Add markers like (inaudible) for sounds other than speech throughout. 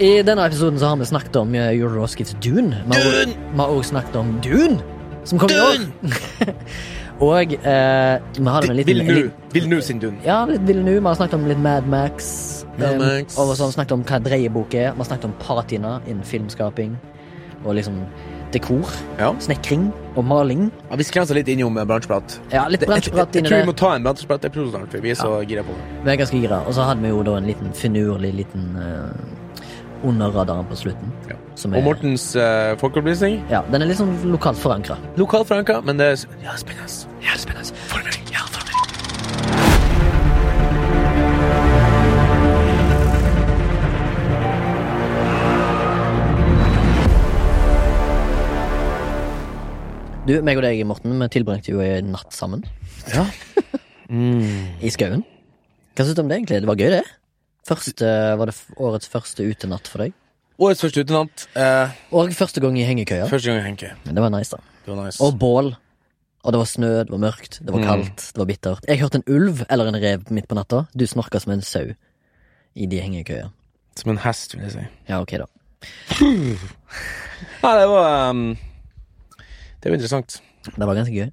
I denne episoden så har vi snakket om eh, Euroskits Dune. Vi har også- Vi har også snakket om Dune, som kom i år. (laughs) Og eh, vi har en liten Vil nu. liten- Vil nu sin Dune. Ja, litt Ville Vi har snakket om litt Mad Max. Mad eh, Max. Og så har vi snakket om hva dreiebok er. Vi har snakket om patina innen filmskaping. Og liksom dekor. Ja. Snekring og maling. Ja, vi skrenser litt innom eh, bransjeprat. Ja, litt bransjeprat Jeg, det. jeg tror vi må ta en snart, vi er så gira på det. Vi er ganske gira. Og så hadde vi jo da en liten finurlig liten uh, under radaren på slutten. Ja. Som Og er, Mortens uh, folkeopplysning. ja, den er litt sånn lokalt forankra. Lokalt forankra, men det er ja, spennende. Ja, spennende. Ja, formidling. Du, meg og deg, Morten, vi tilbringte jo en natt sammen Ja. (laughs) Mm. i skauen. Hva syns du om det, egentlig? Det var gøy, det. Første, var det årets første utenatt for deg? Årets første utenatt. Eh, Og første gang i hengekøya. første gang i hengekøya. Men Det var nice, da. Det var nice. Og bål. Og det var snø, det var mørkt, det var Mm. kaldt, det var bittert. Jeg hørte en ulv eller en rev midt på natta. Du snorka som en sau i de hengekøya. Som en hest, vil jeg si. Ja, ok, da. Ja, det var um, Det var interessant. Det var ganske gøy.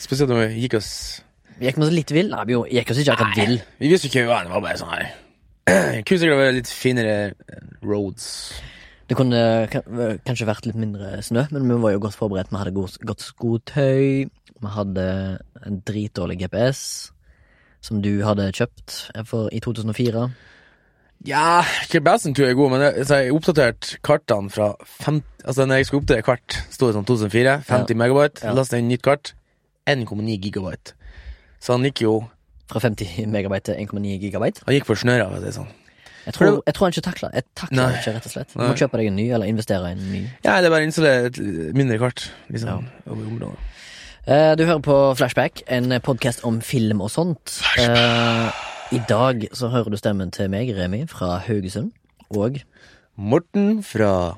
Spesielt når vi gikk oss Vi gikk med litt vill. Nei, vi gikk oss ikke akkurat vill. Vi visste ikke hva det var, bare sånn her. (clears throat) Kunne sikkert vært litt finere eh, roads. Det kunne kanskje vært litt mindre snø, men vi var jo godt forberedt. Vi hadde god- godt skotøy. Vi hadde en dritdårlig GPS, som du hadde kjøpt for, i 2004. Ja, GPS-en tror jeg er god, men jeg, så jeg oppdatert kartene fra 50, Altså når jeg skulle oppdatere kart, sto det sånn 2004, 50 megabyte. Ja. Lastet inn nytt kart, 1,9 gigabyte. Så han gikk jo Fra 50 megabyte til 1,9 gigabyte. Han gikk for snøra, for å si det sånn. Jeg tror, jeg tror han ikke takla Jeg takla Nei. ikke, rett og slett. Du Nei. må kjøpe deg en ny, eller investere i en ny. Ja, det er bare installere et mindre kart, liksom, over området. Eh, du hører på Flashback, en podkast om film og sånt. Eh, I dag så hører du stemmen til meg, Remi, fra Haugesund. Og Morten fra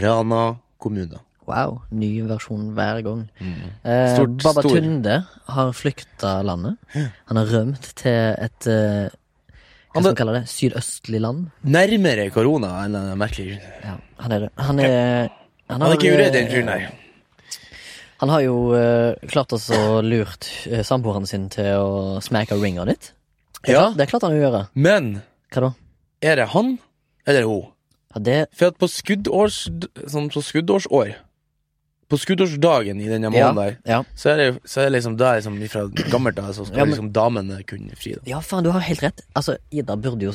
Rana kommune. Wow, ny versjon hver gang. Eh, Mm. Stort, Baba stor. Tunde har flykta landet. Han har rømt til et eh, Hva skal man kalle det? Sydøstlig land. Nærmere korona enn en merkelig grunn. Ja, han er Han er han Han er ikke uredd, den eh, her. der. Han har jo eh, klart å lurt eh, samboeren sin til å smakke ringa ditt. Det, Ja. det klarte han å gjøre. Men Hva da? er det han eller hun? Ja, det For at på skuddårs... Sånn på skuddårsår På skuddårsdagen i denne måneden der, ja. så er det, så er det liksom da liksom fra gammelt av så skal Ja, men- liksom damene kunne fri. Da. Ja, faen, du har helt rett. Altså, Ida burde jo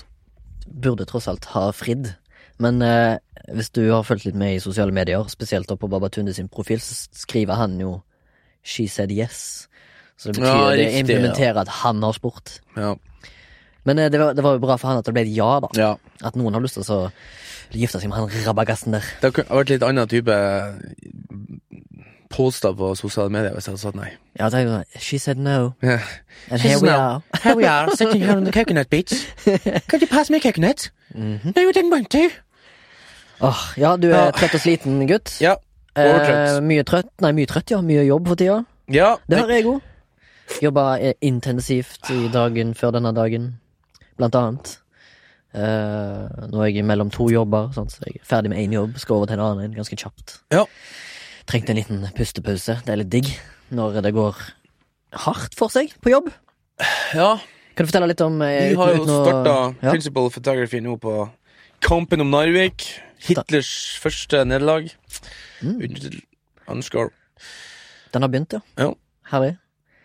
Burde tross alt ha fridd. Men eh, hvis du har fulgt litt med i sosiale medier, spesielt på Babatunde sin profil, så skriver han jo 'She said yes'. Så det betyr Ja, det implementerer at han har spurt. Ja. Men eh, det, var, det var jo bra for han at det ble et ja, da. ja. At noen har lyst til å gifte seg med han rabagassen der. Det har vært litt annen type poster på sosiale medier hvis jeg hadde sagt nei. Ja, det er jo sånn, She said no. (laughs) Yeah. And She here we no. are. Here we are, sitting here on the coconut beach. (laughs) Could you pass me a coconut? Mhm. No, you didn't want to. Åh, ja, du er trøtt og sliten, gutt. Ja. overtrøtt. Eh, mye trøtt. Nei, mye trøtt, ja. Mye jobb for tida. Ja. Det hører jeg òg. Jobba intensivt i dagen før denne dagen, blant annet. Eh, nå er jeg mellom to jobber, sånn, så jeg er ferdig med én jobb, skal over til en annen en ganske kjapt. Ja. Trengte en liten pustepause. Det er litt digg når det går hardt for seg på jobb. ja. Kan du fortelle litt om eh, Vi har jo starta ja. Principal Photography nå på kampen om Narvik. Hitlers første nederlag. Mm. Uten. Den har begynt, ja. Ja. Herlig.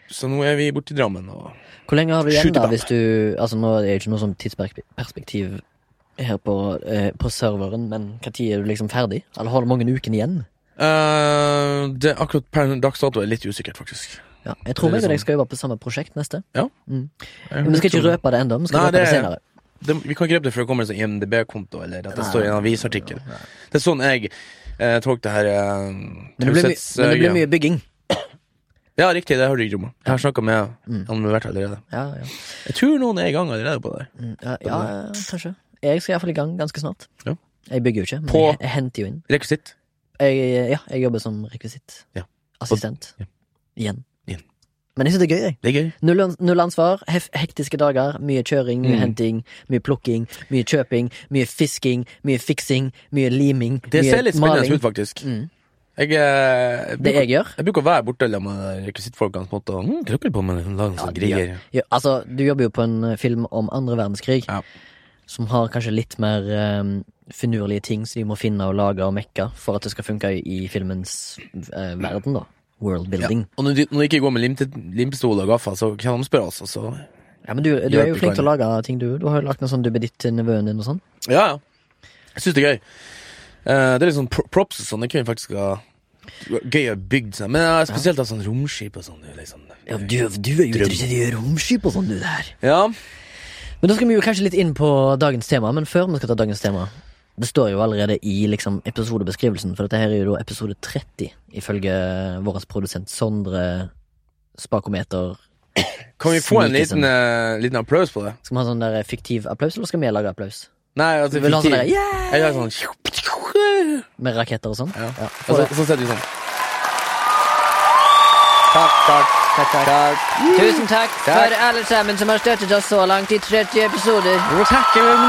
Så nå er vi borte i Drammen. Og Hvor lenge har du igjen, da, hvis du Altså, nå er det ikke noe sånn tidsperspektiv her på, eh, på serveren, men når er du liksom ferdig? Eller har du mange ukene igjen? Uh, det akkurat per dags dato er litt usikkert, faktisk. Ja, jeg tror meg og deg sånn. skal jobbe på samme prosjekt neste. Ja. Mm. Men vi skal ikke røpe det ennå. Vi skal Nei, røpe det, det- senere. det, Vi kan ikke røpe det før det kommer en sånn IMDb-konto, eller at det Nei. står i en avisartikkel. Det er sånn jeg eh, tolker det her eh, men det blir mye bygging. Ja, riktig, det har du ikke om. Jeg har snakka med Mm. han har vært allerede. Ja, ja. Jeg tror noen er i gang allerede på det. Mm, ja, ja, kanskje. Jeg skal iallfall i gang ganske snart. Ja. Jeg bygger jo ikke, men På- jeg, jeg henter jo inn. Rekvisitt. Jeg, ja, jeg jobber som rekvisitt. Ja. Assistent. Ja. Igjen. Igjen. Men jeg synes det er gøy, jeg. Det er gøy. Null, null ansvar, hef, hektiske dager, mye kjøring, mye Mm. henting, mye plukking, mye kjøping, mye fisking, mye fiksing, mye liming, Det mye ser litt spennende maling. ut, faktisk. Mm. Jeg, eh, jeg, Det jeg gjør jeg bruker å være borte med rekvisittfolkene på en måte, og mm, på med en sånn de greier. ja, Altså, du jobber jo på en eh, film om andre verdenskrig, Ja. som har kanskje litt mer um, finurlige ting som de må finne og lage og mekke for at det skal funke i, filmens uh, verden, da. Worldbuilding. Og når de, når de ikke går med limpistol og gaffer, så kan de spørre oss, og så Ja. men du, du er jo flink til å lage ting, du. Du har jo lagt noe sånn duppeditt til nevøen din og sånn. Ja, ja. Jeg syns det er gøy. Eh, det er litt sånn props og sånn, det kunne faktisk ha Gøy å bygge seg, Men eh, spesielt av sånn romskip og sånn. Liksom. Ja, du, du er jo interessert i romskip og sånn, du der. Ja. Men da skal vi jo kanskje litt inn på dagens tema, men før vi skal ta dagens tema Det står jo allerede i liksom episodebeskrivelsen, for dette her er jo da episode 30, ifølge vår produsent Sondre Spakometer. Kan vi få en liten, uh, liten applaus på det? Skal vi ha sånn der fiktiv applaus, eller skal vi lage applaus? Nei, altså Vi vil ha sånn der, yeah! Jeg sånn (laughs) Med raketter og sånn? Ja. Ja, Og så, så setter vi sånn. Takk, takk, Takk, takk. takk. Tusen takk Takk. for alle sammen som har støttet oss så langt i 30 episoder. Vi må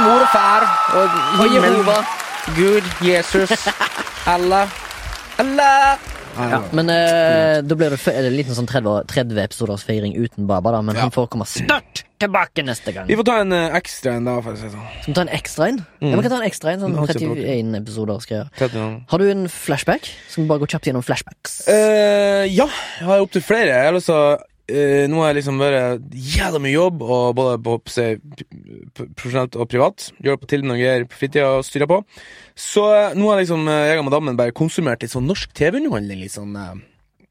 mor og far og Og Jehova. Gud, Jesus, (laughs) Allah. Allah! Ja, men eh, da blir det, en liten sånn 30, 30 episoders feiring uten Baba, da, men Ja. han får komme snart tilbake neste gang. Vi får ta en eh, ekstra en da, for å si det sånn. Skal vi ta en ekstra en? Ja, vi kan ta en ekstra en, sånn Ja, kjempegodt. 31 episoder skal jeg gjøre. Har du en flashback? Skal vi bare gå kjapt gjennom flashbacks? Eh, ja, jeg har opptil flere. Jeg har lyst til å eh, Nå har jeg liksom vært jævla mye jobb, og både på på p- profesjonelt og privat. Gjør på til noen greier på fritida og styrer på. Så eh, nå har liksom eh, jeg og madammen bare konsumert litt sånn norsk TV-underholdning. Litt sånn eh,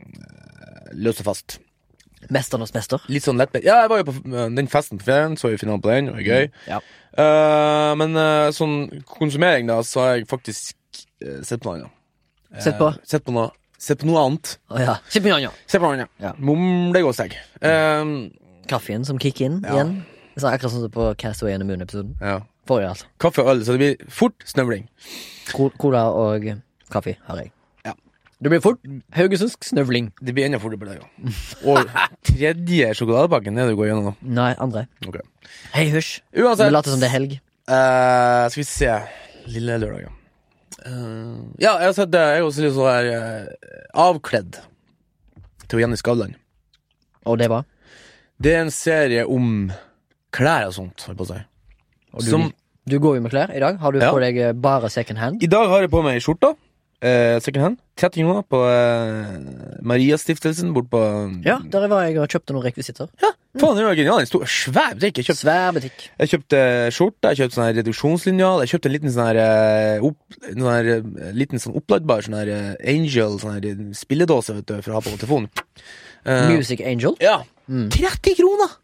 eh, løst og fast. Mesternes mester. Litt sånn lettbeint. Ja, jeg var jo på den festen på ferien, så jo finalen på den, og det var gøy. Ja. uh, men uh, sånn konsumering, da, så har jeg faktisk uh, sett på noe annet. Sett på? Sett på noe, sett på noe annet. Oh, ja. Sett på noe annet. Sett på noe annet. Ja. Mumlegåsegg. Um, Kaffen som kicker inn Ja. igjen. Så akkurat sånn som på Castaway and the Moon-episoden. ja. Forrige, altså. Kaffe og øl, så det blir fort snøvling. Co- Cola og kaffe har jeg. Det blir fort haugesundsk snøvling. Det blir enda fortere på deg, ja. Og tredje sjokoladepakken er det du går gjennom nå. Nei, andre. Okay. Hei, hysj. Vi Uansett later som det er helg. eh, Skal vi se Lille lørdag, ja. Eh, ja, jeg har sett det. Jeg er også litt sånn her eh, avkledd til Jenny Skavlan. Og det var? Det er en serie om klær og sånt, holdt på å si. Og du, Som du går jo med klær i dag. Har du Ja. på deg eh, bare second hand? I dag har jeg på meg skjorta. Eh, second hand. 30 kroner på uh, Mariastiftelsen bort på Ja, der var jeg og kjøpte noen rekvisitter. Ja, faen, det var genial. En stor, svær butikk. Jeg kjøpte, Svær butikk. jeg kjøpte skjorte, jeg kjøpte sånn her reduksjonslinjal, jeg kjøpte en liten sånn her, uh, opp, en sånn her eh, liten sånn oppladbar sånn her eh, Angel, sånn her eh, spilledåse, vet du, for å ha på telefonen. Eh, Music Angel. Ja. Mm. 30 kroner!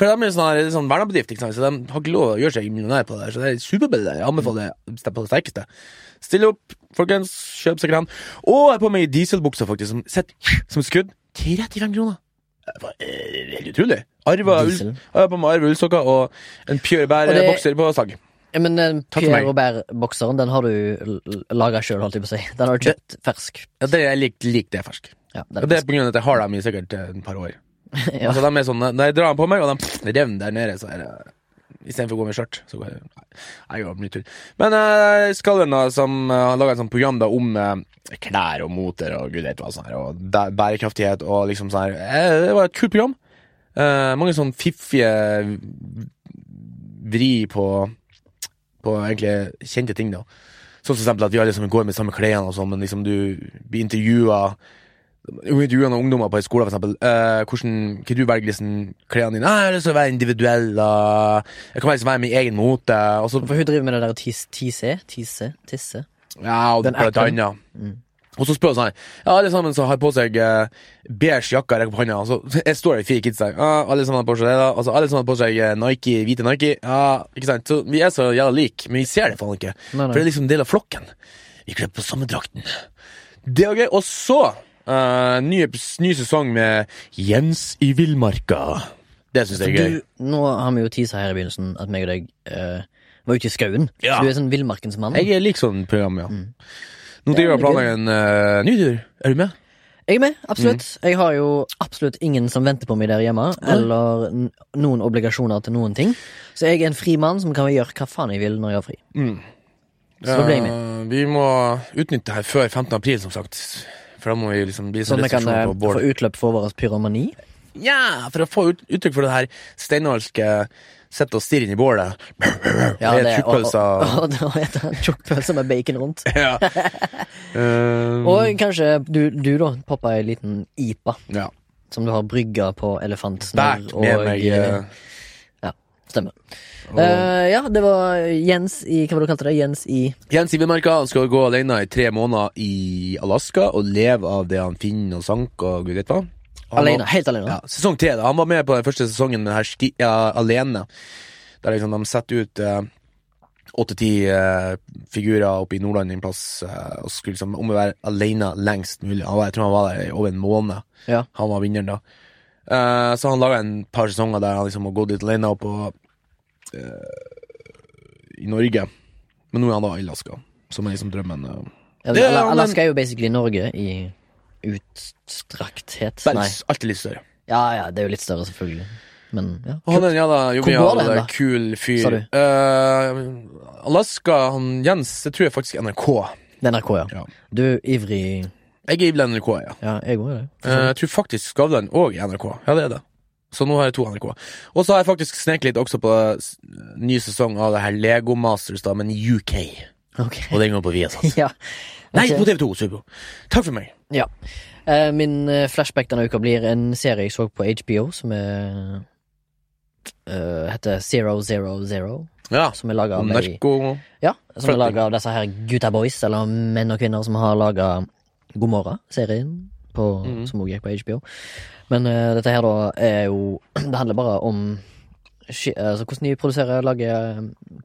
For de er sånn, sånn vernebedrift, så de har ikke lov å gjøre seg millionær på det. Så det er superbillig. Jeg anbefaler det på det sterkeste. Still opp, folkens. Kjøp grann. Og jeg har på meg dieselbuksa, faktisk, som sett, som skudd. 35 kroner! Det var eh, helt utrolig. Arva ull, jeg har på meg arva ullsokker og en Pure Og det- Bær-bokser på sag. Ja, men den pjørbærbokseren. Den har du laga sjøl, holdt jeg på å si. Den har du kjøpt fersk. Ja, det er lik, lik det fersk. Ja, Og er det er på grunn av at jeg har dem i sikkert eh, et par år. (laughs) ja. Altså, de er sånn, Når jeg drar dem på meg, og de revner der nede, så er det Istedenfor å gå med skjørt, så går jeg jeg går mye tull. Men uh, Skallen, da, som uh, har laga et sånt program da om uh, klær og moter og gud vet hva sånn her, og bærekraftighet og liksom sånn her eh, Det var et kult program. Eh, mange sånn fiffige vri på På egentlig kjente ting, da. Sånn som eksempel at vi alle liksom går med samme klærne sånn, men liksom du blir intervjua intervjua og ungdommer på en skole, for eksempel. uh, hvordan, kan du velge liksom klærne dine? Ah, jeg har lyst til å være individuell. og jeg kan liksom være min egen mote. Så, For hun driver med det der tis- tise, tise, tisse. ja, og Den blant annet. Mm. Og så spør hun sånn Ja, alle sammen som har på seg uh, beige jakke rekker på hånda. Og så (laughs) jeg står det fire kids der. Ja, alle sammen har på seg det, da. Altså, alle sammen har på seg eh, Nike, hvite Nike. Ja, ikke sant? Så vi er så jævla like, men vi ser det faen ikke. Nei, For det er liksom en del av flokken. Vi kler på samme drakten. Det var gøy. Og så uh, ny, ny sesong med Jens i villmarka. Det syns jeg er gøy. Du, nå har vi jo tisa her i begynnelsen at meg og deg uh, var ute i skauen. Ja. Så du er sånn villmarkens mann. Jeg er lik sånn program, ja. Mm. Nå driver jeg og er planlegger en uh, ny tur. Er du med? Jeg er med, absolutt. Jeg har jo absolutt ingen som venter på meg der hjemme, eller n noen obligasjoner til noen ting. Så jeg er en fri mann som kan gjøre hva faen jeg vil når jeg har fri. Mm. Så da ble jeg med. Vi må utnytte det her før 15. april, som sagt. For da må vi liksom bli Sånn vi kan eh, få utløp for vår pyromani. Ja, for å få ut, uttrykk for det her steinalske Sitte og stirre inn i bålet. Ja, det- er tjukkpølser. og, og, det med bacon rundt. (laughs) Ja. um, (laughs) Og kanskje du, du da, poppa ei liten IPA ja. som du har brygga på elefantsnørr. Bært med meg Ja, Stemmer. Og Eh, ja, det var Jens i Hva var det du kalte det? Jens i Jens i Villmarka han skal gå alene i tre måneder i Alaska og leve av det han finner og sank og gud vet hva. Alene. var- Helt alene. Ja, sesong tre. Han var med på den første sesongen med her sti, ja, alene. Der liksom de setter ut åtte-ti eh, figurer oppe i Nordland en plass eh, og skulle liksom om å være alene lengst mulig. Han var, jeg tror han var der i over en måned. Ja. Han var vinneren da. Eh, så han laga en par sesonger der han liksom har gått litt alene opp og, eh, i Norge. Men nå er han da i Alaska, som er liksom drømmen. eh. Ja, Det er Alaska er jo basically Norge i utstrakthet. Nei. alltid litt større. Ja, ja, det er jo litt større, selvfølgelig. Men ja. Han er en jævla jovial, kul fyr. Uh. Eh, Alaska, han Jens, det tror jeg faktisk er NRK. Det er NRK, ja. Ja. Du er ivrig Jeg er ivrig NRK, ja. Ja, jeg er det. Eh, jeg tror faktisk Skavlan òg er NRK. Ja, det er det. Så nå har jeg to NRK. Og så har jeg faktisk sneket litt også på ny sesong av det her Lego Masters, da, men UK. Okay. Og den går på Viasat. (laughs) Ja. Nei, på TV2. Super. Takk for meg. ja. Eh, min eh, flashback denne uka blir en serie jeg så på HBO, som er uh, heter Zero Zero Zero. Ja. Som er laga av narko Ja, som er laga av disse her gutta boys, eller menn og kvinner, som har laga Gomorra-serien, på- Mhm. som også gikk på HBO. Men uh, dette her, da, er jo (clears throat) Det handler bare om altså, hvordan de produserer og lager eh,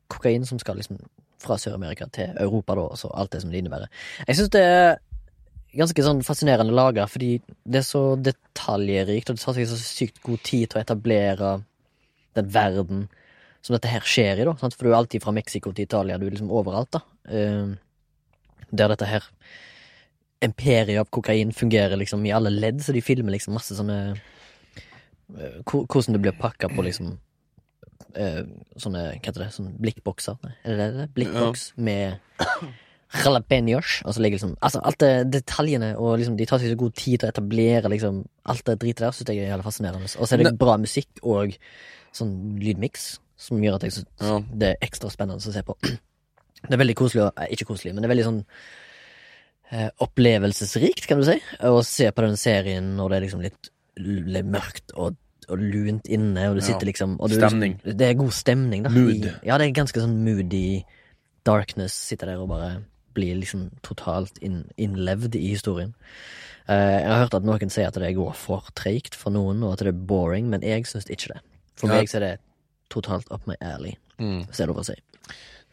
kokain som skal liksom fra Sør-Amerika til Europa, da, og så alt det som det innebærer. Jeg syns det er ganske sånn fascinerende laga, fordi det er så detaljrikt, og det tar seg så sykt god tid til å etablere den verden som dette her skjer i, da. Sant? For du er alltid fra Mexico til Italia, du er liksom overalt, da. Uh, der dette her imperiet av kokain fungerer liksom i alle ledd, så de filmer liksom masse sånne eh, Hvordan det blir pakka på liksom eh, sånne, hva heter det, sånne blikkbokser. Er det det? det? ja. Blikkboks med jalapeños. Og så ligger liksom Altså, alt det detaljene, og liksom de tar seg så god tid til å etablere liksom alt det dritet der, syns jeg er jævlig fascinerende. Og så er det Ne- bra musikk og sånn lydmiks, som gjør at jeg synes Ja. det er ekstra spennende å se på. (clears throat) Det er veldig koselig, og eh, ikke koselig, men det er veldig sånn opplevelsesrikt, kan du si, å se på den serien når det er liksom litt, litt mørkt og, og lunt inne, og du Ja. sitter liksom og du, Stemning. Liksom, det er god stemning, da. Mood. Ja, det er ganske sånn moody darkness. Sitter der og bare blir liksom totalt inn, innlevd i historien. Uh, jeg har hørt at noen sier at det går for treigt for noen, og at det er boring, men jeg syns ikke det. For Ja. meg så er det totalt up my alley, Mm. hvis det er lov å si.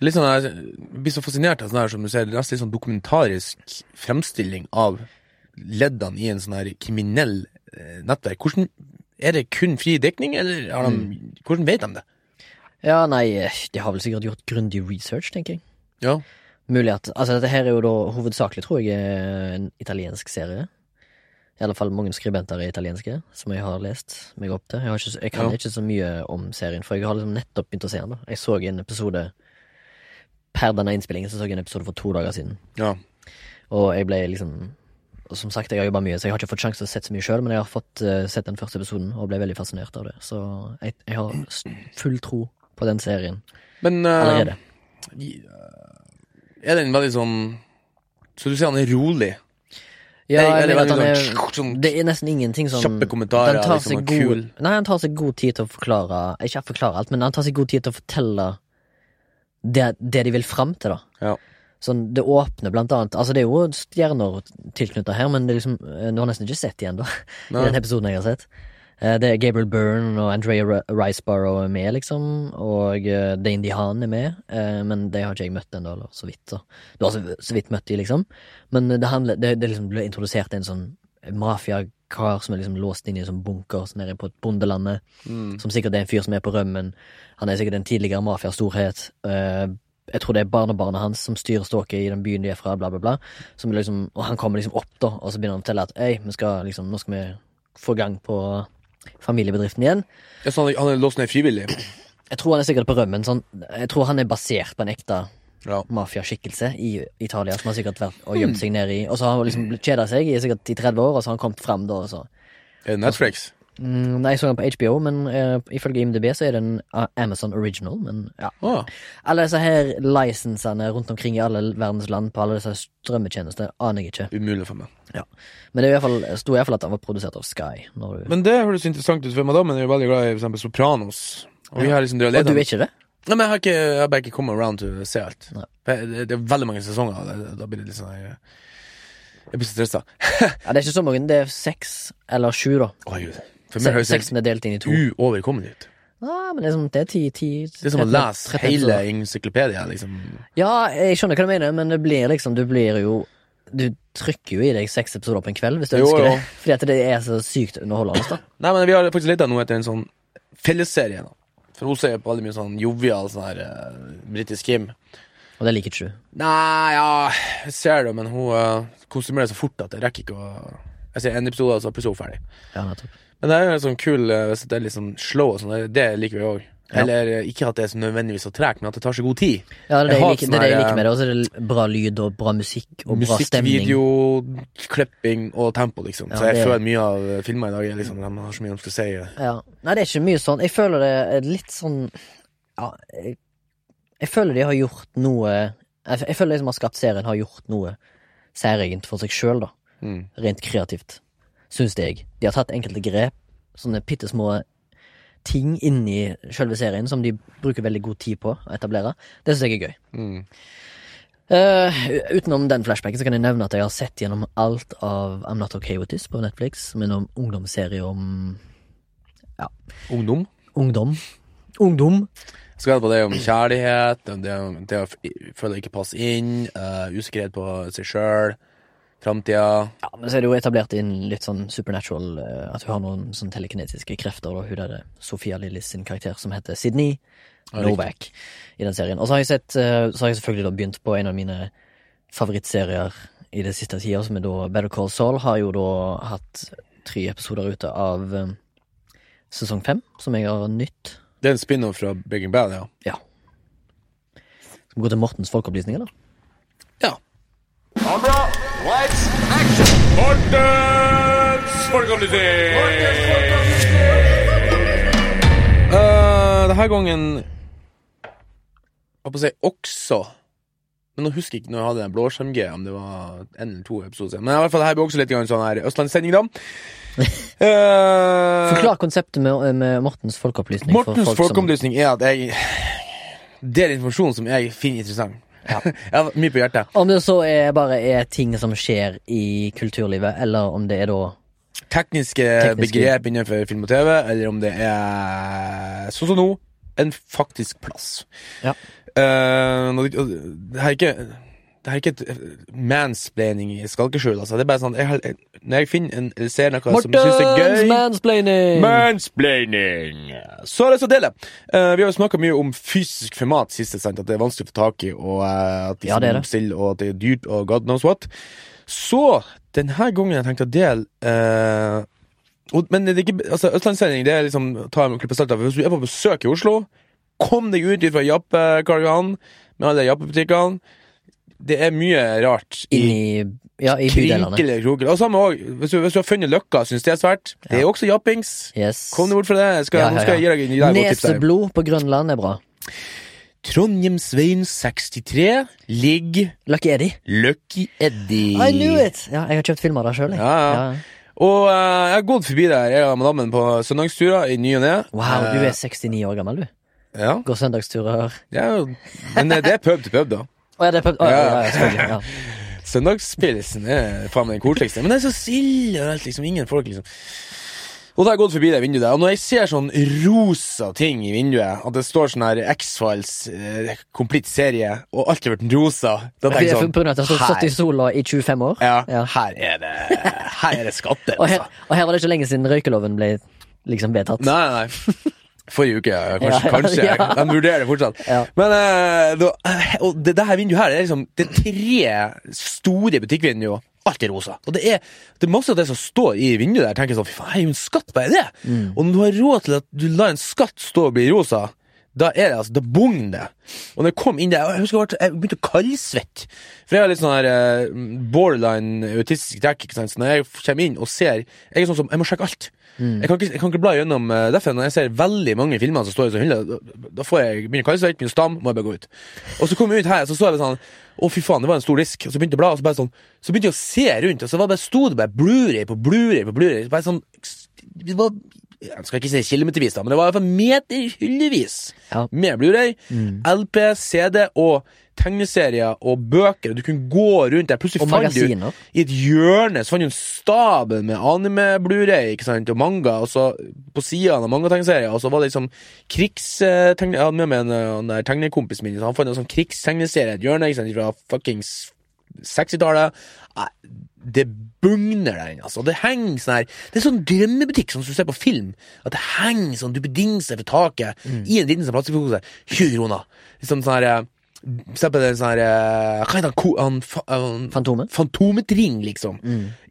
Litt sånn, jeg blir så fascinert av sånn her, som du ser, nesten litt sånn dokumentarisk fremstilling av leddene i en sånn her kriminell eh, nettverk. Hvordan, er det kun fri dekning, eller har de, Mm. hvordan vet de det? Ja, nei, eh, de har vel sikkert gjort grundig research, tenker jeg. Ja. Mulig at Altså, dette her er jo da hovedsakelig, tror jeg, eh, en italiensk serie. I alle fall mange skribenter er italienske, som jeg har lest meg opp til. Jeg, har ikke, jeg kan Ja. ikke så mye om serien, for jeg har liksom nettopp begynt å se den. da Jeg så en episode Per denne innspillingen så så jeg en episode for to dager siden. ja. Og jeg ble liksom og Som sagt, jeg har jobba mye, så jeg har ikke fått sjanse til å sett så mye sjøl, men jeg har fått uh, sett den første episoden og ble veldig fascinert av det. Så jeg, jeg har full tro på den serien Men uh, allerede. eh, er den veldig sånn Så du sier han er rolig? Ja, jeg er mener at han er sånn, Det er nesten ingenting som Kjappe kommentarer, den tar liksom, seg god, kul. Nei, han tar seg god tid til å forklare Ikke forklare alt, men han tar seg god tid til å fortelle det, det de vil fram til, da. Ja. Sånn, det åpner blant annet Altså, det er jo stjerner tilknytta her, men det er liksom Du har nesten ikke sett de (laughs) Nei. i den episoden jeg har sett. Eh, Det er Gabriel Byrne og Andrea Ri- Riceborough er med, liksom. Og eh, Dane DeHaan er med, eh, men de har ikke jeg møtt ennå, eller så vidt. Så. Du har så, vidt møtt de, liksom. Men det, handler, det, det liksom ble introdusert en sånn mafiakar som er liksom låst inn i en sånn bunker så nede på et bondelandet. Mm. Som sikkert er en fyr som er på rømmen. Han er sikkert en tidligere mafiastorhet. Uh, Jeg tror det er barnebarnet hans som styrer ståket i den byen de er fra, bla, bla, bla. Som liksom, og han kommer liksom opp, da, og så begynner han å fortelle at Ei, skal liksom, nå skal vi få gang på familiebedriften igjen. Ja, så han, han er låst ned frivillig? Jeg tror han er sikkert på rømmen. Sånn, jeg tror han er basert på en ekte Ja. mafiaskikkelse i Italia, som har sikkert vært og gjemt seg ned i Og så har han liksom kjeda seg i sikkert i 30 år, og så har han kommet fram da, og så det Netflix? mm, Nei, jeg så den på HBO, men uh, ifølge IMDb så er det en uh, Amazon original, men ja. Ah, Alle disse her licensene rundt omkring i alle verdens land på alle disse strømmetjenester aner jeg ikke. umulig for meg. Men det i hvert fall, sto i hvert fall at han var produsert av Sky. Du, Men det høres interessant ut, for meg, da, men jeg er veldig glad i for eksempel Sopranos. Og vi Ja. har liksom og du er ikke det? Nei, men jeg har, ikke, jeg har bare ikke kommet around til å se alt. Nei. Det, det, det er veldig mange sesonger, og det, da blir det litt sånn jeg, jeg blir så stressa. (laughs) Ja, Det er ikke så mange, det er seks eller sju, da. Å, Gud. For meg høres det Seksen er delt inn i to. uoverkommelig ut. Ja, men det er, som, det er ti, ti Det er som å lese hele encyklopedia, liksom. Ja, jeg skjønner hva du mener, men det blir liksom Du blir jo Du trykker jo i deg seks episoder på en kveld hvis du Jo, ønsker jo. det. (laughs) Fordi at det er så sykt underholdende. da Nei, men vi har faktisk lett nå etter en sånn fellesserie. da. For hun ser på veldig mye sånn jovial sånn her uh, britisk Kim. Og det liker ikke du. Nei, ja, jeg ser det, men hun uh, konsumerer så fort at jeg rekker ikke å Jeg ser en episode, og så er plutselig hun ferdig. Ja, nettopp. Men det er jo en sånn kul uh, Hvis det er litt sånn slow og sånn, det- det liker vi òg. Ja. Eller uh, ikke at det er så nødvendigvis så tregt, men at det tar så god tid. Ja, det er det Jeg liker, sånn det er det jeg liker med det. Og så er det bra lyd og bra musikk og bra stemning. Musikkvideo, klipping og tempo, liksom. Ja, så jeg det- føler mye av uh, filmer i dag er liksom, de har så mye de skal si. Ja. Nei, det er ikke mye sånn. Jeg føler det er litt sånn Ja, jeg, jeg føler de har gjort noe Jeg, jeg føler liksom som har skapt serien, har gjort noe særegent for seg sjøl, da. Mm. Rent kreativt. Syns jeg. De har tatt enkelte grep, sånne bitte små ting inni selve serien som de bruker veldig god tid på å etablere. Det syns jeg er gøy. Mm. Uh, utenom den flashbacken så kan jeg nevne at jeg har sett gjennom alt av I'm Not Okay With This på Netflix, som er en ungdomsserie om Ungdom. ungdom. Ungdom. Skal på det om kjærlighet, om det, det å føle ikke passe inn, uh, usikkerhet på seg sjøl, framtida. Ja, men så er det jo etablert inn litt sånn supernatural eh, At hun har noen sånn telekinetiske krefter. Og hun der Sofia Lillis sin karakter som heter Sydney Ja, Novak i den serien. Og så har jeg sett eh, Så har jeg selvfølgelig da begynt på en av mine favorittserier i det siste tida, som er da Better Call Saul. Har jo da hatt tre episoder ute av eh, sesong fem, som jeg har nytt. Det er en spin-off fra Breaking Bad, ja. Skal vi gå til Mortens folkeopplysninger, eller? Ja. Kamera, lights, action! Mortens folkeopplysning! Uh, denne gangen Jeg holdt på å si også Men nå husker jeg ikke når jeg hadde den blåskjerm-G, om det var en eller to episoder. Men i hvert fall, det her blir også litt sånn her Østlandssending, da. Uh, Forklar konseptet med, med Mortens folkeopplysning. Mortens folkeopplysning som- er at jeg deler informasjon som jeg finner interessant. Ja. (laughs) jeg har mye på hjertet. Om det så er bare er ting som skjer i kulturlivet, eller om det er da Tekniske, Tekniske- begrep innenfor film og TV, eller om det er sånn som nå, en faktisk plass. Ja. Uh, det her er ikke det er ikke et eh, mansplaining i skalkeskjul. Altså. Det er bare sånn jeg, har- Når jeg finner en, eller ser noe som jeg syns er gøy mansplaining! Mansplaining! Så er det så å dele. Eh, vi har jo snakka mye om fysisk format sist, sant? at det er vanskelig å få tak i, og uh, at de Ja, det er det. og at det er dyrt, og god knows what. Så denne gangen jeg tenkte å dele uh, og, Men det er ikke altså, Østlandssending, det er liksom ta en klipp salt. av. Hvis du er på besøk i Oslo, kom deg ut fra Jappe Karl Johan med alle Jappe-butikkene. Det er mye rart i i, ja, i bydelene. Kroker. Og samme også, hvis, hvis du har funnet Løkka, syns det er svært. Det er også jappings. Yes. Kom deg bort fra det. Skal, Ja, ja, gi deg, deg. Neseblod på Grønland er bra. Trondheimsveien 63 ligger Lucky Eddie. Lucky Eddie. I knew it! Ja, jeg har kjøpt filmer der sjøl, jeg. Ja, ja. Og uh, jeg har gått forbi der, jeg og madammen, på søndagsturer i ny og ne. Wow, du Eh, er 69 år gammel, du. Ja, Går søndagsturer. ja, men eh, det er pub til pub, da. Å ja, det er pub... Å, ja, Ja. ja, ja, selvfølgelig. Ja. (laughs) Søndagspilsen er faen meg den koseligste. Men det er så stille og alt, liksom. Ingen folk, liksom. Og da har jeg gått forbi det vinduet der, og når jeg ser sånn rosa ting i vinduet, at det står sånn her X-Files, eh, komplett serie, og alt har vært rosa, da tenker jeg sånn På grunn av at jeg har stått i sola i 25 år. ja, Ja. her er det Her er det skatter, (laughs) Og her, altså. og her var det ikke lenge siden røykeloven ble liksom vedtatt. Nei, nei. (laughs) Forrige uke, kanskje. Ja, ja, kanskje ja. De vurderer det fortsatt. Men eh, da, og det, det her vinduet her det er liksom Det er tre store butikkvinduer. Alt er rosa. Og det er, det er masse av det som står i vinduet der. tenker sånn, fy faen, det er jo en skatt, hva er det? Og når du har råd til at du lar en skatt stå og bli rosa, da er det altså, da bugner det. Og når jeg kom inn der, jeg husker jeg jeg begynte å kaldsvette. For jeg har litt sånn her eh, borderline autistisk trekk. ikke sant? Så når jeg kommer inn og ser Jeg er sånn som, jeg må sjekke alt. Jeg, kan ikke, jeg kan ikke bla gjennom uh, Derfor når jeg ser veldig mange filmer som står i hylle, da, da får jeg begynner kaldsvette, begynner stam, må jeg bare gå ut. Og så kom jeg ut her, så så jeg sånn Å, fy faen, det var en stor disk. Og så begynte jeg å bla, og så bare sånn Så begynte jeg å se rundt, og så var det bare, sto det bare Blu-ray på Blu-ray på Blu-ray. Bare sånn Det var Jeg skal ikke si kilometervis, da, men det var i hvert fall meterhyllevis Ja. med Blu-ray, LP, CD og tegneserier og bøker. Du kunne gå rundt der. Plutselig Og fant du i et hjørne så fant du en stabel med anime-Blu-ray og manga, og så på sidene av mangategneserier, og så var det liksom krigstegne... Jeg hadde med meg en en tegnekompisen min, han fant en sånn krigstegneserie i et hjørne ikke sant, fra fuckings 60-tallet. Det bugner der inne, altså. Det henger sånn her Det er sånn drømmebutikk som du ser på film. At det henger sånn duppedingser fra taket i en liten sånn plastikkpose. 20 kroner. Liksom sånn her Se på den en sånn her eh, Hva heter han? Han, Fantomet? Fantometring, liksom.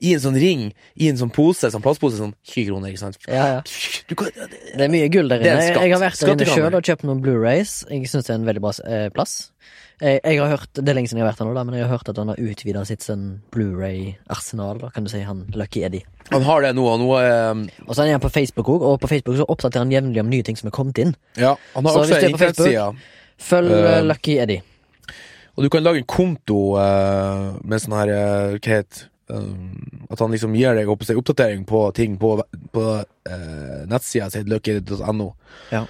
I en sånn ring, i en sånn pose, sånn plastpose, sånn 20 kroner, ikke sant. Ja, ja. Du kan, det- Det er mye gull der er inne. Jeg har vært der inne sjøl og kjøpt noen Blu-rays. Jeg syns det er en veldig bra eh, plass. Jeg, jeg har hørt, Det er lenge siden jeg har vært her nå, da, men jeg har hørt at han har utvida sitt sånn Blu-ray-arsenal. da, Kan du si han Lucky Eddie. han har det nå, og nå er Og så er han på Facebook òg, og på Facebook så oppdaterer han jevnlig om nye ting som er kommet inn. Ja, han har Så også hvis du en på Facebook- internettside. Følg Eh, eh, Lucky Eddie. Og du kan lage en konto uh, med sånn her uh, Hva heter um, At han liksom gir deg oppdatering på ting på, på uh, nettsida si lucky.no. Ja.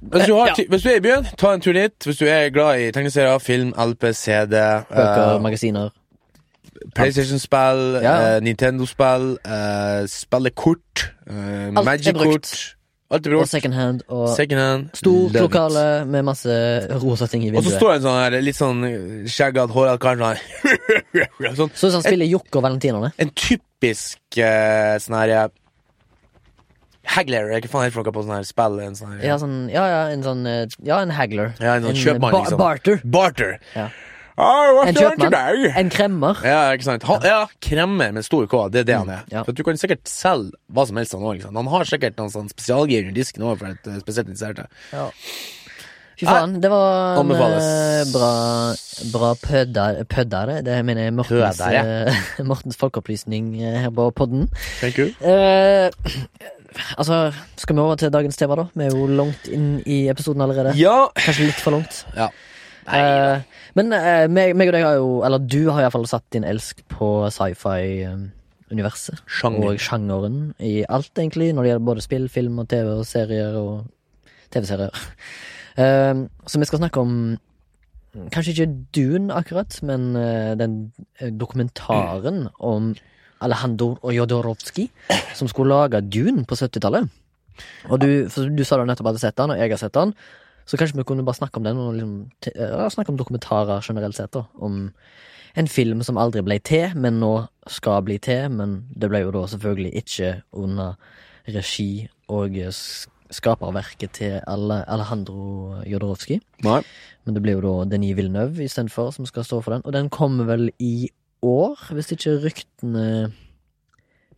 Hvis du, har, Ja. hvis du er i byen, ta en tur dit. Hvis du er glad i tegneserier, film, LP, CD, Bøker, uh, magasiner. PlayStation-spill, Ja. uh, Nintendo-spill, uh, spillekort, uh, Magic-kort. Alt er Og brukt. second hand. Og Second hand. stort lokale med masse rosa ting i vinduet. Og så står det en sånn her litt sånn skjeggete, hårete kar sånn (laughs) sånn, som han spiller Jokke og Valentinerne. En typisk uh, sånn her eh, Hagler, hva faen heter det på sånn her spill? En sånn her, Ja, sånn, ja, ja, en sånn eh, Ja, en hagler. Ja, en sånn kjøpmann, ba liksom. Barter. Barter. Ja. Ah, hva En til kjøpmann. deg? En kremmer. Ja, ikke sant. Han, ja, kremmer med stor K, det er det han er. Mm, ja. For at du kan sikkert selge hva som helst han òg. Han har sikkert noen sånn spesialgir under disken òg, for et uh, spesielt interesserte. Ja. Fy faen, det var en Anbefales. eh, bra, bra pødder, pøddere. Det mener jeg Mortens, Pøddere. eh, (laughs) Mortens folkeopplysning eh, her på podden. Thank you. Eh, altså, skal vi over til dagens tema, da? Vi er jo langt inn i episoden allerede. Ja. Kanskje litt for langt. ja. Uh, men uh, meg, meg og deg har jo Eller du har iallfall satt din elsk på sci-fi-universet. Sjanger. Og sjangeren i alt, egentlig, når det gjelder både spill, film og TV og serier og TV-serier. Uh, så vi skal snakke om Kanskje ikke Dune, akkurat, men eh, den eh, dokumentaren om Alejandro Jodorowsky, som skulle lage Dune på 70-tallet. Og du, du sa du nettopp hadde sett den, og jeg har sett den. Så kanskje vi kunne bare snakke om den, og liksom, snakke om dokumentarer generelt sett. da Om en film som aldri ble til, men nå skal bli til. Men det ble jo da selvfølgelig ikke under regi og skaperverket til Alejandro Jodorowsky. Nei. Men det blir jo da Denis Villeneuve istedenfor som skal stå for den. Og den kommer vel i år, hvis ikke ryktene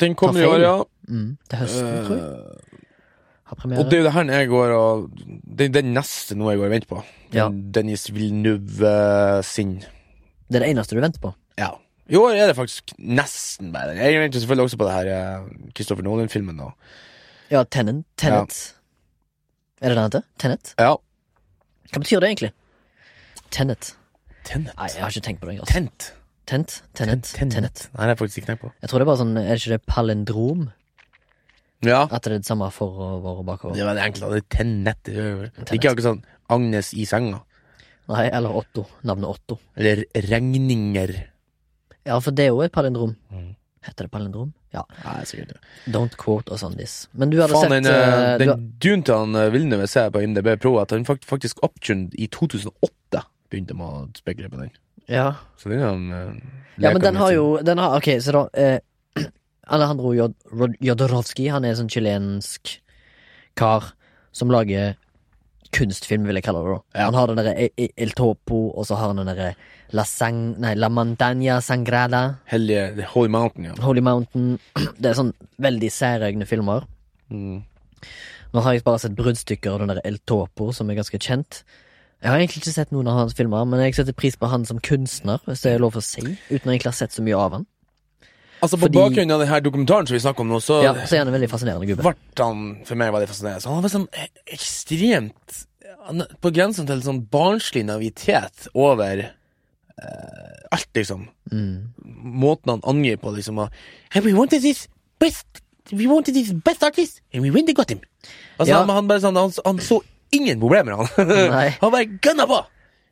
Den kommer i år, ja. mm, Til høsten, tror jeg. Eh, Har premiere. og det er jo det her jeg går og Det er den neste nå jeg går og venter på. Ja. Dennis Villeneuve sin. Det er det eneste du venter på. Ja. I år er det faktisk nesten bare den. Jeg venter selvfølgelig også på det her eh, Christopher Nolan-filmen. Ja, Tenet. Tenet. Er det det han heter? Tenet? Ja. Hva betyr det egentlig? Tenet. Tenet. Nei, jeg har ikke tenkt på det. Altså. Tent. Tent? Tenet? Tenet. Tenet. Nei, det er faktisk ikke knekk på. Jeg tror det er bare sånn Er det ikke det palindrom? Ja. At det er det samme forover og bakover? Det var det enkle. Det er Tenet. Det er jo- er ikke akkurat sånn Agnes i senga. Nei, eller Otto. Navnet Otto. Eller regninger. Ja, for det er jo et palindrom. Mm. Heter det palindrom? Ja. Nei, sikkert ikke. Don't quote us on this. Men du hadde Faen, sett den, eh, eh, du, den Dune til han eh, Villeneuve ser jeg på IMDb Pro at han fakt- faktisk opptunet i 2008 begynte med å spekulere på den. Ja. Så det er han uh, ja, men den har jo den har, Ok, så da eh, (clears throat) Alejandro Jod Rod- Jodorowsky Han er sånn chilensk kar som lager kunstfilm, vil jeg kalle det. da. Han har den derre E- E- El Topo, og så har han den derre La Sang... Nei, La Montaña Sangrada. Hellige The Holy Mountain, ja. Holy Mountain. (clears throat) Det er sånn veldig særegne filmer. Mm. Nå har jeg bare sett bruddstykker av den der El Topo, som er ganske kjent. Jeg har egentlig ikke sett noen av hans filmer, men jeg setter pris på han som kunstner, hvis det er lov å si, uten å egentlig ha sett så mye av han. Altså På Fordi- bakgrunn av denne dokumentaren som vi snakker om nå, så Ja, så er han en veldig fascinerende gubbe. ble han for meg veldig fascinerende. Så han var e- ekstremt På grensen til sånn barnslig navitet over uh, alt, liksom. Mm. Måten han angir på, liksom. Og, hey, we wanted this best We wanted this best artist, and we went and got him. Altså, Ja. han, han, bare sånn, han, han så ingen problemer, han. (laughs) Han bare gønna på.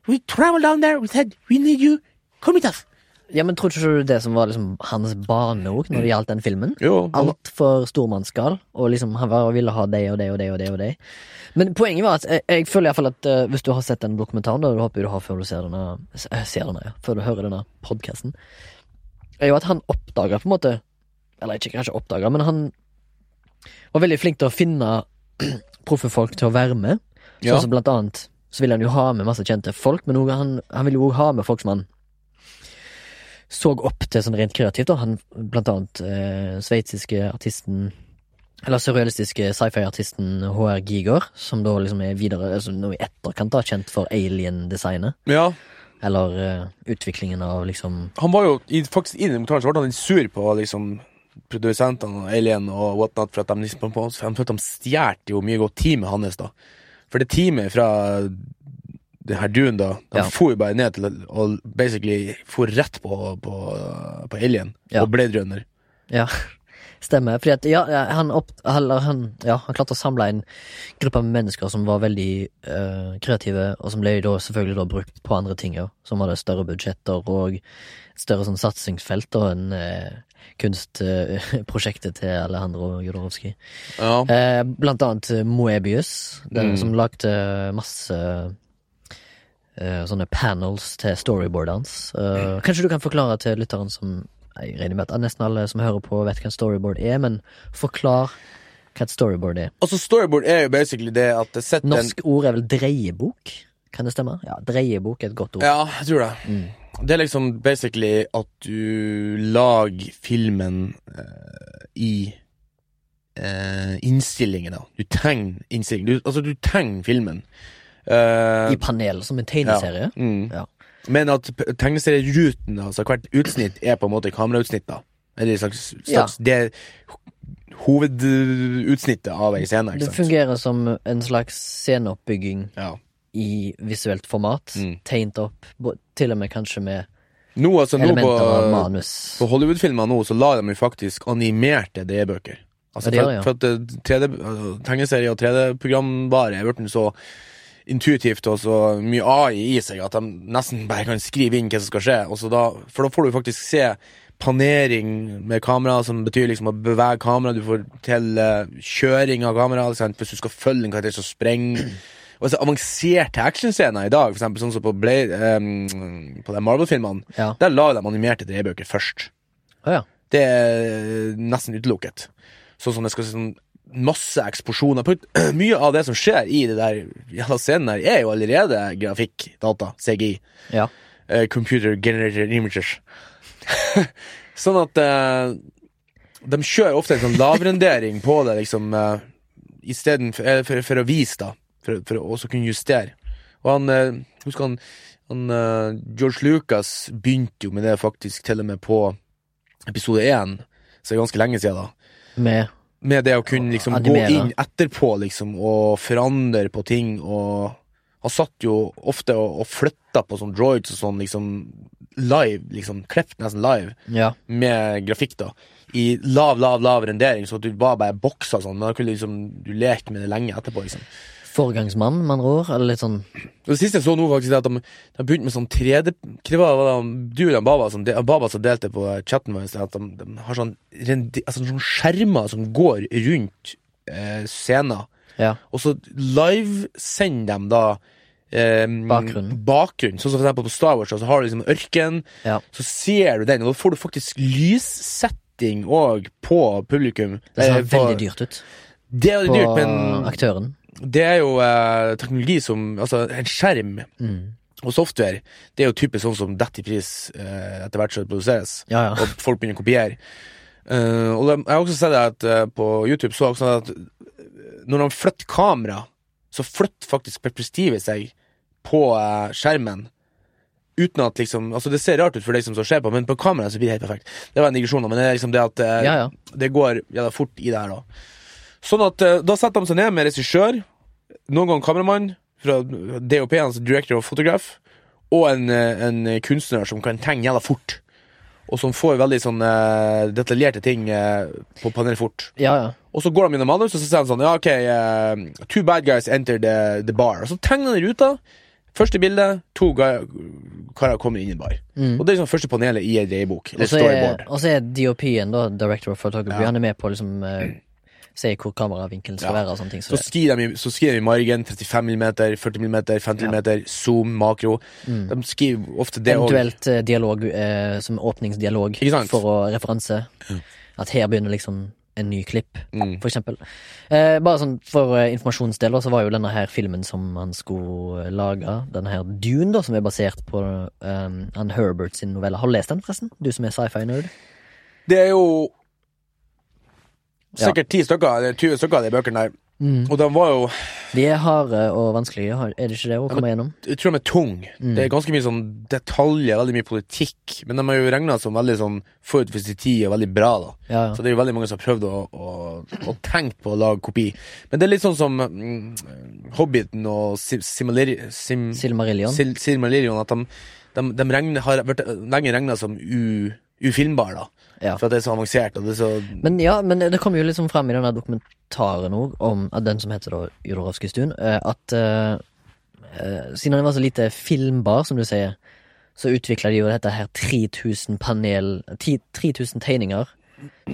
We travel down there, we said we need you, come with us. Ja, men tror ikke du det som var liksom hans baneord når det gjaldt den filmen? Jo, han- Altfor stormannsgal, og liksom han bare ville ha det og det og det og det. og det Men poenget var at jeg, jeg føler iallfall at uh, hvis du har sett den dokumentaren, da, det håper du har før du ser denne, eh, ser denne ja, før du hører denne podkasten, er jo at han oppdaga på en måte Eller ikke kanskje oppdaga, men han var veldig flink til å finne (clears throat) proffe folk til å være med. Ja. Sånn som blant annet så ville han jo ha med masse kjente folk, men også, han, han ville jo også ha med folk som han så opp til sånn rent kreativt. Da. Han, blant annet eh, sveitsiske artisten Eller surrealistiske sci-fi-artisten HR Giger, som da liksom er videre altså nå i etterkant da, kjent for alien-designet. Ja, Eller eh, utviklingen av liksom han var jo i, faktisk i den dokumentaren så ble han litt sur på liksom produsentene og Alien og whatnot for at de liksom på, han følte de stjal jo mye godt teamet hans, da. For det teamet fra det her duen, da, de Ja. for jo bare ned til og basically for rett på, på, på Alien Ja. og Blade Runner. Ja, stemmer. Fordi at ja, han, opp, eller, han, ja, han klarte å samle en gruppe med mennesker som var veldig uh, kreative, og som ble da selvfølgelig da brukt på andre ting, ja. Som hadde større budsjetter og et større sånn satsingsfelt da enn uh, kunstprosjektet til Alejandro Jodorowsky. Ja. Eh, blant annet eh, Moebius, den Mm. som lagde masse eh, sånne panels til storyboardene hans. Eh, kanskje du kan forklare til lytteren som Jeg regner med at nesten alle som hører på, vet hva en storyboard er, men forklar hva et storyboard er. Altså, storyboard er jo basically det at det setter en Norsk ord er vel dreiebok? Kan det stemme? Ja, dreiebok er et godt ord. Ja, jeg tror det. Mm. Det er liksom basically at du lager filmen uh, i uh, innstillingen, da. Du tegner innstillingen. Du, altså, du tegner filmen. Uh, I panel, som en tegneserie. Ja. Mm. Ja. Men at tegneserieruten, altså hvert utsnitt, er på en måte kamerautsnitt, da. Eller et slags, Ja. Det hovedutsnittet av ei scene, ikke Det sant. fungerer som en slags sceneoppbygging Ja. i visuelt format. Mm. Tegnet opp, til og med kanskje med Nå, altså, nå på, på Hollywood-filmer nå, så la de jo faktisk animerte DE-bøker. Altså, for, for at eh, 3D, altså, tegneserie og 3D-programvare er blitt så intuitivt og så mye AI i seg at de nesten bare kan skrive inn hva som skal skje. Da, for da får du faktisk se panering med kamera, som betyr liksom å bevege kamera. Du får til uh, kjøring av kamera, liksom, hvis du skal følge en karakter som sprenger. Og så avanserte actionscener i dag, for eksempel sånn som på, Blade, eh, på de Marvel-filmene. Ja. Der la de animerte D-bøker først. Å ja. Det er nesten utelukket. Sånn som det skal se sånn masse eksplosjoner. (clears throat) Mye av det som skjer i det der jævla scenen her, er jo allerede grafikk, data, CGI. ja. Uh, computer generated images. (laughs) sånn at uh, de kjører ofte en sånn lavrendering på det, liksom, uh, istedenfor uh, for, for å vise, da. For, for å også kunne justere. Og han uh, Husker han, han eh, George Lucas begynte jo med det faktisk til og med på episode én, så det er ganske lenge siden, da. Med Med det å kunne liksom gå inn etterpå liksom og forandre på ting og Han satt jo ofte og, og flytta på sånn droids og sånn liksom live, liksom klippet nesten live Ja. med grafikk, da. I lav, lav, lav rendering, så du var bare boksa sånn, men da kunne liksom du leke med det lenge etterpå, liksom. Foregangsmann, med andre ord? Eller litt sånn det siste jeg så nå, faktisk, er at de, de begynte med sånn 3D Hva var det du og Baba som, de, Baba som delte på chatten vår, at de, de har sånn, altså, sånn skjermer som går rundt eh, scener, Ja. og så livesender de da eh, Bakgrunnen. bakgrunn. Sånn som for eksempel på Star Wars, så har du liksom ørken, Ja. så ser du den, og da får du faktisk lyssetting òg på publikum. Det ser Eh, på- veldig dyrt ut Det er på dyrt, men aktøren. Det er jo eh, teknologi som Altså, en skjerm Mm. og software, det er jo typisk sånn som detter i pris eh, etter hvert som det produseres, Ja, ja. og folk begynner å kopiere. Uh, og jeg har også sett at uh, på YouTube så har jeg også sett at eh, når de flytter kamera, så flytter faktisk perspektivet seg på uh, skjermen. Uten at liksom Altså, det ser rart ut for deg som ser på, men på kamera så blir det helt perfekt. Det var en digresjon, men det er liksom det at Ja, ja. det går jævla fort i det her, da. Sånn at eh, da setter de seg ned med regissør, noen ganger kameramann fra DOP, altså Director of Photograph, og en, eh, en kunstner som kan tegne jævla fort. Og som får veldig sånn uh, detaljerte ting uh, på panel fort. Ja, ja. Og så går de gjennom manus, og så sier han sånn Ja, OK, uh, two bad guys enter the, the bar. Og så tegner i ruta. Første bilde, to karer kommer inn i en bar. Og det er liksom første panelet i en dreiebok. Og så er, er DOP-en, da, Director of Photography, Ja. han er med på liksom si hvor kameravinkelen skal Ja. være og sånne ting. Så Så skriver de, så skriver de margen 35 mm, 40 mm, 50 mm, zoom, makro. De skriver ofte det eventuelt eh, dialog eh, som åpningsdialog for å referanse. At her begynner liksom en ny klipp, Mm. for eksempel. Eh, bare sånn for eh, informasjonsdeler, så var jo denne her filmen som han skulle eh, lage, denne her Dune, da, som er basert på eh, han Herbert sin novelle. Har du lest den, forresten? Du som er sci-fi-nerd? Det er jo Ja. Sikkert ti stykker, eller 20 stykker av de bøkene der. Mm. Og de var jo De er harde og vanskelige, er det ikke det, å komme gjennom? Jeg tror de er tung. Mm. Det er ganske mye sånn detaljer, veldig mye politikk. Men de har jo regna som veldig sånn forut for sin tid og veldig bra, da. Ja, ja. Så det er jo veldig mange som har prøvd å, å, å tenkt på å lage kopi. Men det er litt sånn som mm, Hobbiten og Sim, Sim, Silmarillion. Sil, Silmarillion, at de, de, de regner, har vært lenge regna som u, ufilmbare, da. Ja. For at det er så avansert, og det er så Men ja, men det kom jo liksom fram i denne dokumentaren òg, om den som heter da Jodorowsky Stuen, eh, at eh, siden den var så lite filmbar, som du sier, så utvikla de jo dette her 3000 panel 10 3000 tegninger,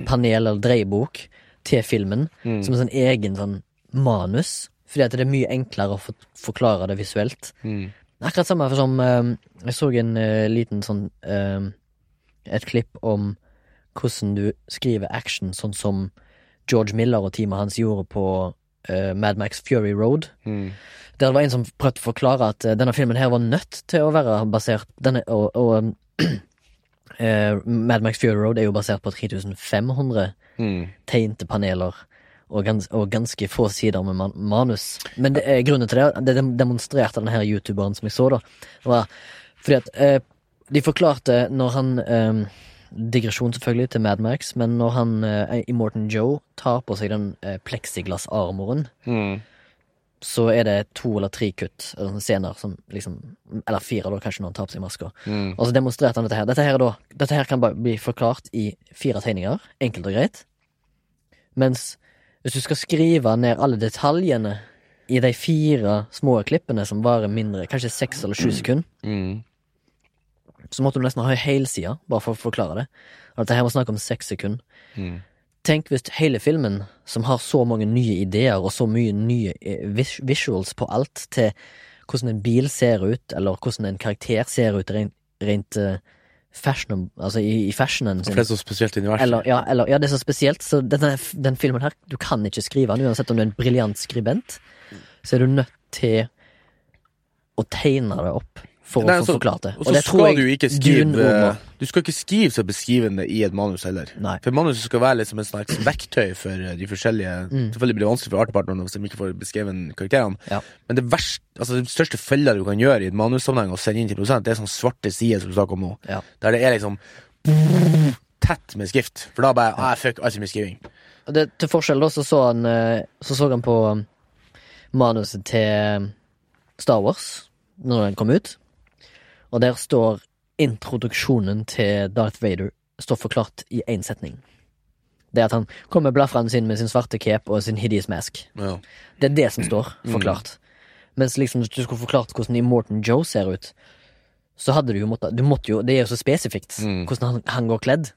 panel eller dreiebok, til filmen, som en sånn egen sånn manus. Fordi at det er mye enklere å for forklare det visuelt. mm. Akkurat samme som um, Jeg så en uh, liten sånn um, Et klipp om hvordan du skriver action, sånn som George Miller og teamet hans gjorde på uh, Mad Max Fury Road. Mm. Der det var en som prøvde å forklare at uh, denne filmen her var nødt til å være basert denne, Og, og uh, (clears throat) Mad Max Fury Road er jo basert på 3500 Mm. tegnte paneler og, gans, og ganske få sider med man manus. Men det grunnen til det, det demonstrerte denne her youtuberen som jeg så, da, var fordi at de forklarte når han Digresjon selvfølgelig til Mad Max, men når han eh, i Morton Joe tar på seg den eh, plexiglass-armoren, Mm. så er det to eller tre kutt, eller scener som liksom Eller fire, da, kanskje, når han tar på seg maska. Mm. Og så demonstrerte han dette her. Dette her, er da, dette her kan bare bli forklart i fire tegninger, enkelt og greit. Mens hvis du skal skrive ned alle detaljene i de fire små klippene som varer mindre, kanskje seks eller sju sekunder, Mm. Så måtte du nesten ha ei helside bare for å forklare det. Og dette her var snakk om seks sekunder. Mm. Tenk hvis hele filmen, som har så mange nye ideer og så mye nye eh, visuals på alt, til hvordan en bil ser ut, eller hvordan en karakter ser ut rent, rent eh, fashion, altså i, i fashionen For det er så spesielt univers. Eller, ja, eller, ja, det er så spesielt. Så denne, den filmen her, du kan ikke skrive den, uansett om du er en briljant skribent. Så er du nødt til å tegne det opp for Nei, å få forklart det. Og så det tror jeg du skrive. Du skal ikke skrive så beskrivende i et manus heller. Nei. For manuset skal være liksom en slags verktøy for eh, de forskjellige Mm. Selvfølgelig blir det vanskelig for artpartnerne hvis de ikke får beskrevet karakterene. Ja. Men det verste, altså den største fella du kan gjøre i et manussammenheng og sende inn til prosent, det er sånn svarte sider som du snakker om nå. Ja. Der det er liksom tett med skrift. For da bare ah, fuck altfor er skriving. Det, til forskjell da, så så han, eh, så så han på um, manuset til Star Wars, når den kom ut. Og der står introduksjonen til Darth Vader står forklart i én setning. Det at han kommer blafrende inn med sin svarte cape og sin hideous mask. Ja. Det er det som står forklart. Mens liksom hvis du skulle forklart hvordan Immortan Joe ser ut, så hadde du jo måttet Du måtte jo, Det er jo så spesifikt Mm. hvordan han, han går kledd.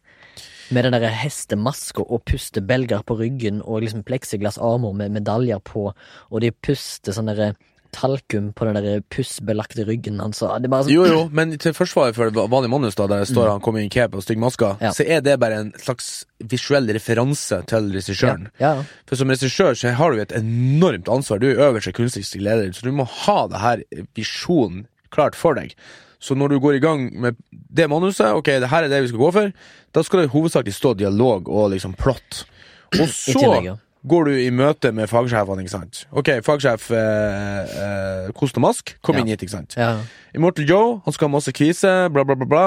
Med den der hestemaska og pustebelger på ryggen og liksom pleksiglassarmer med medaljer på, og de puster sånne der talkum på den der pussbelagte ryggen hans. sånn Jo, jo, men til forsvaret for vanlig manus, da, der står han kommer i en cape og stygg maske, Mm. Ja. så er det bare en slags visuell referanse til regissøren. Ja, ja. For som regissør så har du et enormt ansvar. Du er øverste kunstneriske leder, så du må ha det her visjonen klart for deg. Så når du går i gang med det manuset, ok, det her er det vi skal gå for, da skal det hovedsakelig stå dialog og liksom plott. Og så. Går du i møte med fagsjefene, ikke sant. Ok, fagsjef eh, eh, Kost og Mask, kom Ja. inn hit, ikke sant. ja. Immortal Joe, han skal ha masse kvise, bla, bla, bla. bla.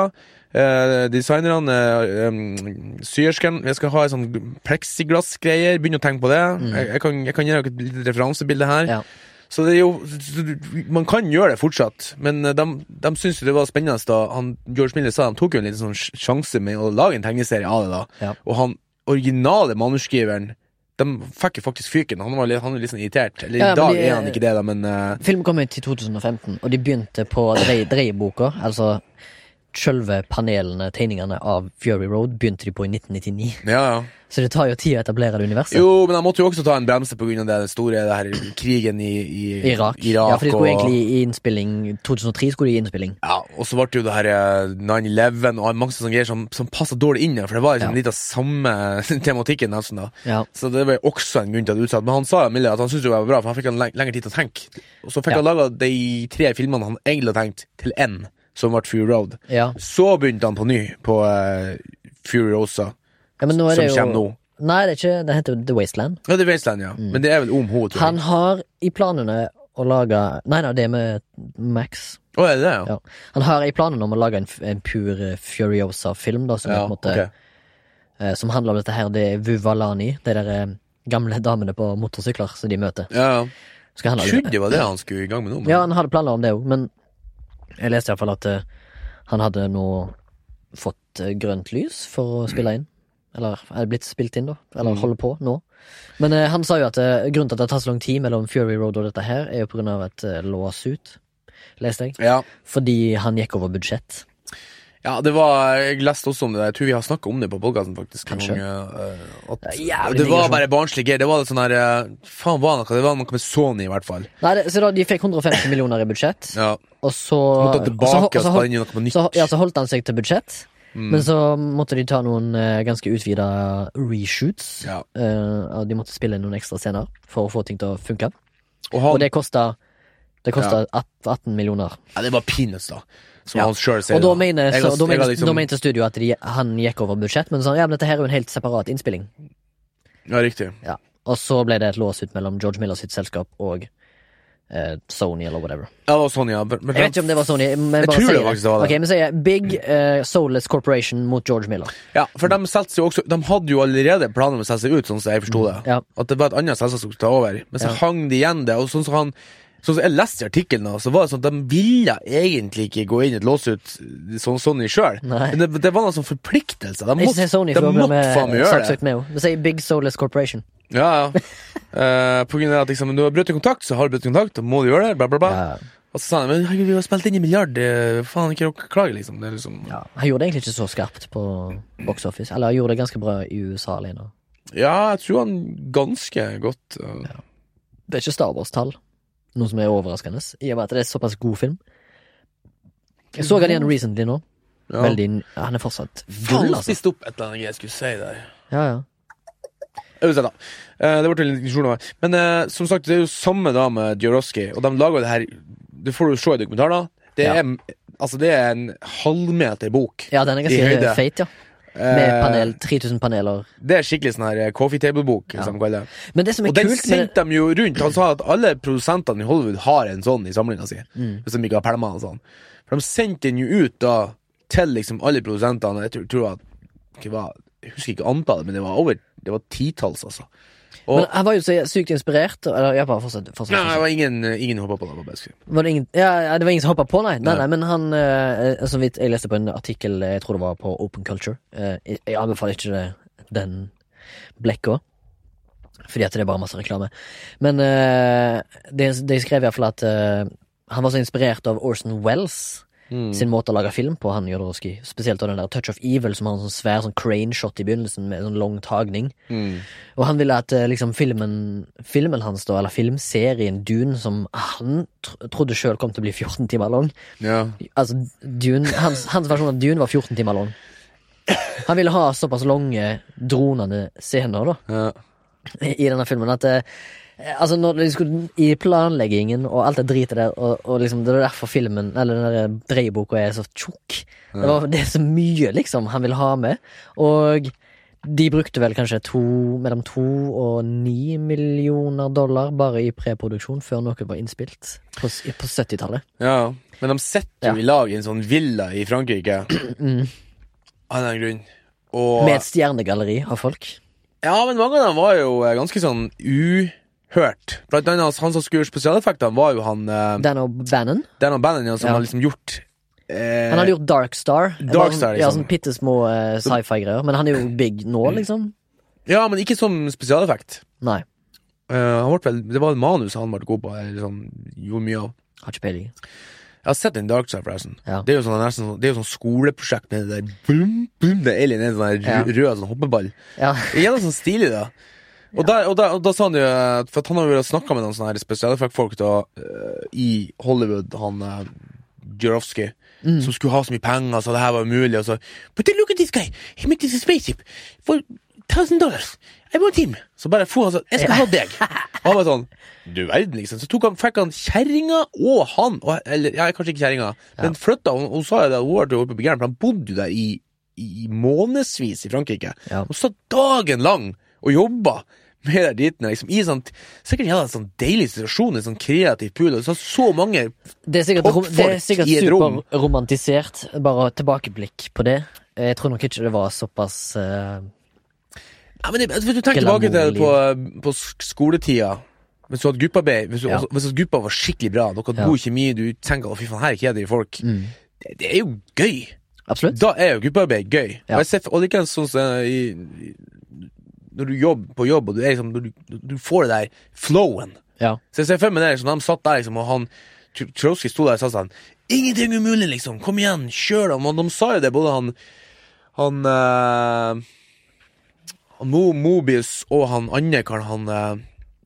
Eh, designerne, eh, um, syersken Jeg skal ha en sånn pleksiglassgreier. Begynne å tenke på det. Jeg, jeg, kan, jeg kan gi dere et lite referansebilde her. Mm. Ja. Så det er jo Man kan gjøre det fortsatt, men eh, de, de syntes jo det var spennende da han, George Miller sa de tok jo en liten sånn sjanse med å lage en tegneserie av det. da Ja. Og han originale manuskriveren de fikk jo faktisk fyken. Han var litt, han var litt sånn irritert. Eller Ja, i dag de- er han ikke det, da, men uh... Filmen kom ut i 2015, og de begynte på Drei- Dreieboka, altså sjølve panelene, tegningene av Fury Road, begynte de på i 1999. ja, ja. Så det tar jo tid å etablere det universet. Jo, men han måtte jo også ta en bremse av det store det her, krigen i, i Irak. ja, for de skulle egentlig i innspilling 2003 skulle de i innspilling. Ja, og så ble det jo det her eh, 9-11 og mange sånne greier som, som passa dårlig inn for det var liksom Ja. litt av samme (laughs) tematikken nesten. Ja. Så det var jo også en grunn til at det utsatt. Men han sa Mille, at han syntes det var bra, for han fikk en leng lengre tid til å tenke. Og så fikk han laga de tre filmene han egentlig hadde tenkt, til én, som ble Fury Road. Ja. Så begynte han på ny, på uh, Fury Rosa, ja, som kommer nå. Nei, det er ikke det heter The Wasteland. Ja, er Wasteland, ja. Men det er vel om henne, tror jeg. Han har i planene å lage Nei, nei, det er med Max. Å, er det det, ja? Ja. Han har i planene om å lage en, en pur eh, Furiosa-film, da, som, Ja, på en måte, okay. eh, som handler om dette her. Det er Vuvalani, de der eh, gamle damene på motorsykler som de møter. Ja, ja. Trodde det var det han skulle i gang med nå. men- Ja, han hadde planer om det òg, men jeg leste iallfall at eh, han hadde nå fått eh, grønt lys for å spille inn. Eller er blitt spilt inn, da. Eller holder på nå. Men eh, han sa jo at eh, grunnen til at det har tatt så lang tid mellom Fury Road og dette her, er jo på grunn av et uh, låsut, leste jeg. Ja. Fordi han gikk over budsjett. Ja, det var Jeg leste også om det. Jeg tror vi har snakka om det på podkasten. Kanskje. gang, at, Det det var bare barnslig gøy. Det var sånn her eh, Faen, var noe? Det var noe med Sony, i hvert fall. Nei, det, så da, De fikk 150 millioner i budsjett, Ja. og så Måtte tilbake og, så, inn noe på nytt. så, ja, så holdt han seg til budsjett, Mm. men så måtte de ta noen uh, ganske utvida reshoots. Ja. Uh, og de måtte spille inn noen ekstra scener for å få ting til å funke. Og han, Og det kosta Det kosta 18 millioner. ja, det var peanuts, da. Som Ja. han sjøl sier. Og da mener, så, da, mener, liksom- da mente studio at de, han gikk over budsjett, men sånn, ja, men dette her er jo en helt separat innspilling. Ja, riktig. Ja. Og så ble det et lås ut mellom George Miller sitt selskap og eh, Sony, eller whatever. Ja, det var Sony, ja. Men, men, Jeg vet ikke om det var Sony, men Jeg tror det faktisk det var det. Ok, men sier Big eh, Soulless Corporation mot George Miller. ja, for de jo også De hadde jo allerede planer om å selge seg ut, sånn som jeg forsto det. Ja. At det var et annet selskap som skulle ta over. Men så Ja. hang de igjen det. Og sånn som han Som jeg leste artikkelen, og så var det sånn at de ville egentlig ikke gå inn i et låsut sånn Sony sjøl. Men det, det var noen sånn forpliktelse. De måtte, Sony, de måtte med, faen meg gjøre det. Det sier Big Soulless Corporation. Ja, ja. uh, på grunn av at liksom, du har brutt kontakt, så har du brutt kontakt, da må du gjøre det. Bla, bla, bla. Ja. Og så sa han men herregud, vi har spilt inn i milliard, faen ikke dere klager, liksom. Det liksom Ja. Han gjorde det egentlig ikke så skarpt på box office. Eller han gjorde det ganske bra i USA alene. Ja, jeg tror han ganske godt uh, Det er ikke Star Wars-tall, noe som er overraskende, i og med at det er såpass god film. Jeg så han igjen recently nå. ja. Veldig Han er fortsatt gull, altså. spiste opp et eller annet jeg skulle si der. Ja, ja. Uansett, da. Eh, det ble en diskusjon av det. Men eh, som sagt, det er jo samme da med Djoroski, og de lager det her Det får du se i dokumentaren. Det Ja. er, altså, det er en halvmeter bok. Ja, den er ganske feit, ja. Med Eh, panel, 3000 paneler. Det er skikkelig sånn her eh, coffee table-bok, Ja. Men det som er Og kult den sendte de jo rundt. Han sa at alle produsentene i Hollywood har en sånn i samlinga si. Mm. Hvis de ikke har permer og sånn. For de sendte den jo ut da til liksom alle produsentene. Jeg tror, tror at Jeg husker ikke antallet, men det var over Det var titalls, altså. Og Men han var jo så sykt inspirert. Eller jeg bare fortsatt, fortsatt, fortsatt. Nei, det var ingen, ingen hoppa på det. var det ingen Ja, det var ingen som hoppa på, nei. Nei, Nei. nei men han eh, Så vidt jeg leste på en artikkel, jeg tror det var på Open Culture eh, Jeg jeg anbefaler ikke det, den blekka. Fordi at det er bare masse reklame. Men eh, de, de skrev iallfall at eh, han var så inspirert av Orson Wells sin måte å lage film på, han Jodorowsky. Spesielt av den der Touch of Evil, som har en sånn svær sånn crane shot i begynnelsen, med sånn lang tagning. Og han ville at eh, liksom filmen, filmen hans, da, eller filmserien Dune, som han tr trodde sjøl kom til å bli 14 timer lang Ja. Altså, Dune, hans, hans versjon av Dune var 14 timer lang. Han ville ha såpass lange, dronende scener, da ja. i denne filmen at eh, Altså når de skulle I planleggingen og alt det dritet der, og, og liksom det er derfor filmen Eller den der dreieboka er så tjukk. Det, var, det er så mye, liksom, han vil ha med. Og de brukte vel kanskje to, mellom to og ni millioner dollar bare i preproduksjon før noe var innspilt på, på 70-tallet. ja. Men de setter jo Ja. i lag en sånn villa i Frankrike. (clears throat) Av den grunn. Og Med et stjernegalleri av folk. Ja, men mange av dem var jo eh, ganske sånn uhørt. Blant annet han som skulle gjøre spesialeffektene, var jo han uh, Dan O'Bannon. Dan O'Bannon, ja, som Ja. har liksom gjort eh, Han hadde gjort Dark Star. Dark Star, Ja, liksom. sånn bitte små eh, sci-fi-greier. Men han er jo big nå, liksom. Ja, men ikke som spesialeffekt. Nei, Eh, han ble vel, det var et manus han ble god på, eller sånn, gjorde mye av. har ikke peiling. Jeg har sett den Dark Star, forresten. Ja. Det er jo sånn, nesten, sånn- det er jo sånn skoleprosjekt med det der boom, boom, det alien er en sånn der Ja. rød, rød sånn hoppeball. Ja, Det er Jævla sånn stilig, da. Og, der, og, der, og da sa han jo For han har jo snakka med noen sånne her spesialeffektfolk da eh, i Hollywood, han uh, Mm. som skulle ha så mye penger, så det her var umulig, og så But then look at this guy! He made this spaceship for thousand dollars! I want him! Så bare få han sånn Jeg skal ha (laughs) deg! Og han var sånn Du verden, liksom. Så tok han, fikk han kjerringa og han, og, eller ja, kanskje ikke kjerringa, men flytta Hun, hun sa jo det, hun ble oppe på begjæren, for han bodde jo der i, i månedsvis i Frankrike. Ja. Og satt dagen lang og jobba med der dit. liksom, i sånn Sikkert en jævla sånn deilig situasjon, en sånn kreativ pool, og så så mange det er sikkert, rom, det er sikkert superromantisert. Bare tilbakeblikk på det. Jeg tror nok ikke det var såpass uh, Ja, men det, Hvis du tenker tilbake til på, på skoletida Hvis du hadde gruppearbeid Hvis, Ja. hvis gruppa var skikkelig bra, dere hadde Ja. god kjemi, du tenker 'å, fy faen, her er kjedelige folk', mm. det, det er jo gøy. Absolutt. Da er jo gruppearbeid gøy. Ja. Og, jeg ser, og likeens sånn som i Når du jobber på jobb, og du, liksom, du, du får det der flowen Ja. Så jeg ser for meg det, liksom, de satt der, liksom, og han Tr- Trotsky sto der og sa sånn Ingenting umulig, liksom! Kom igjen, kjør, dem! Og de sa jo det, både han Han uh, han Mo, Mobius og han andre karen, han uh,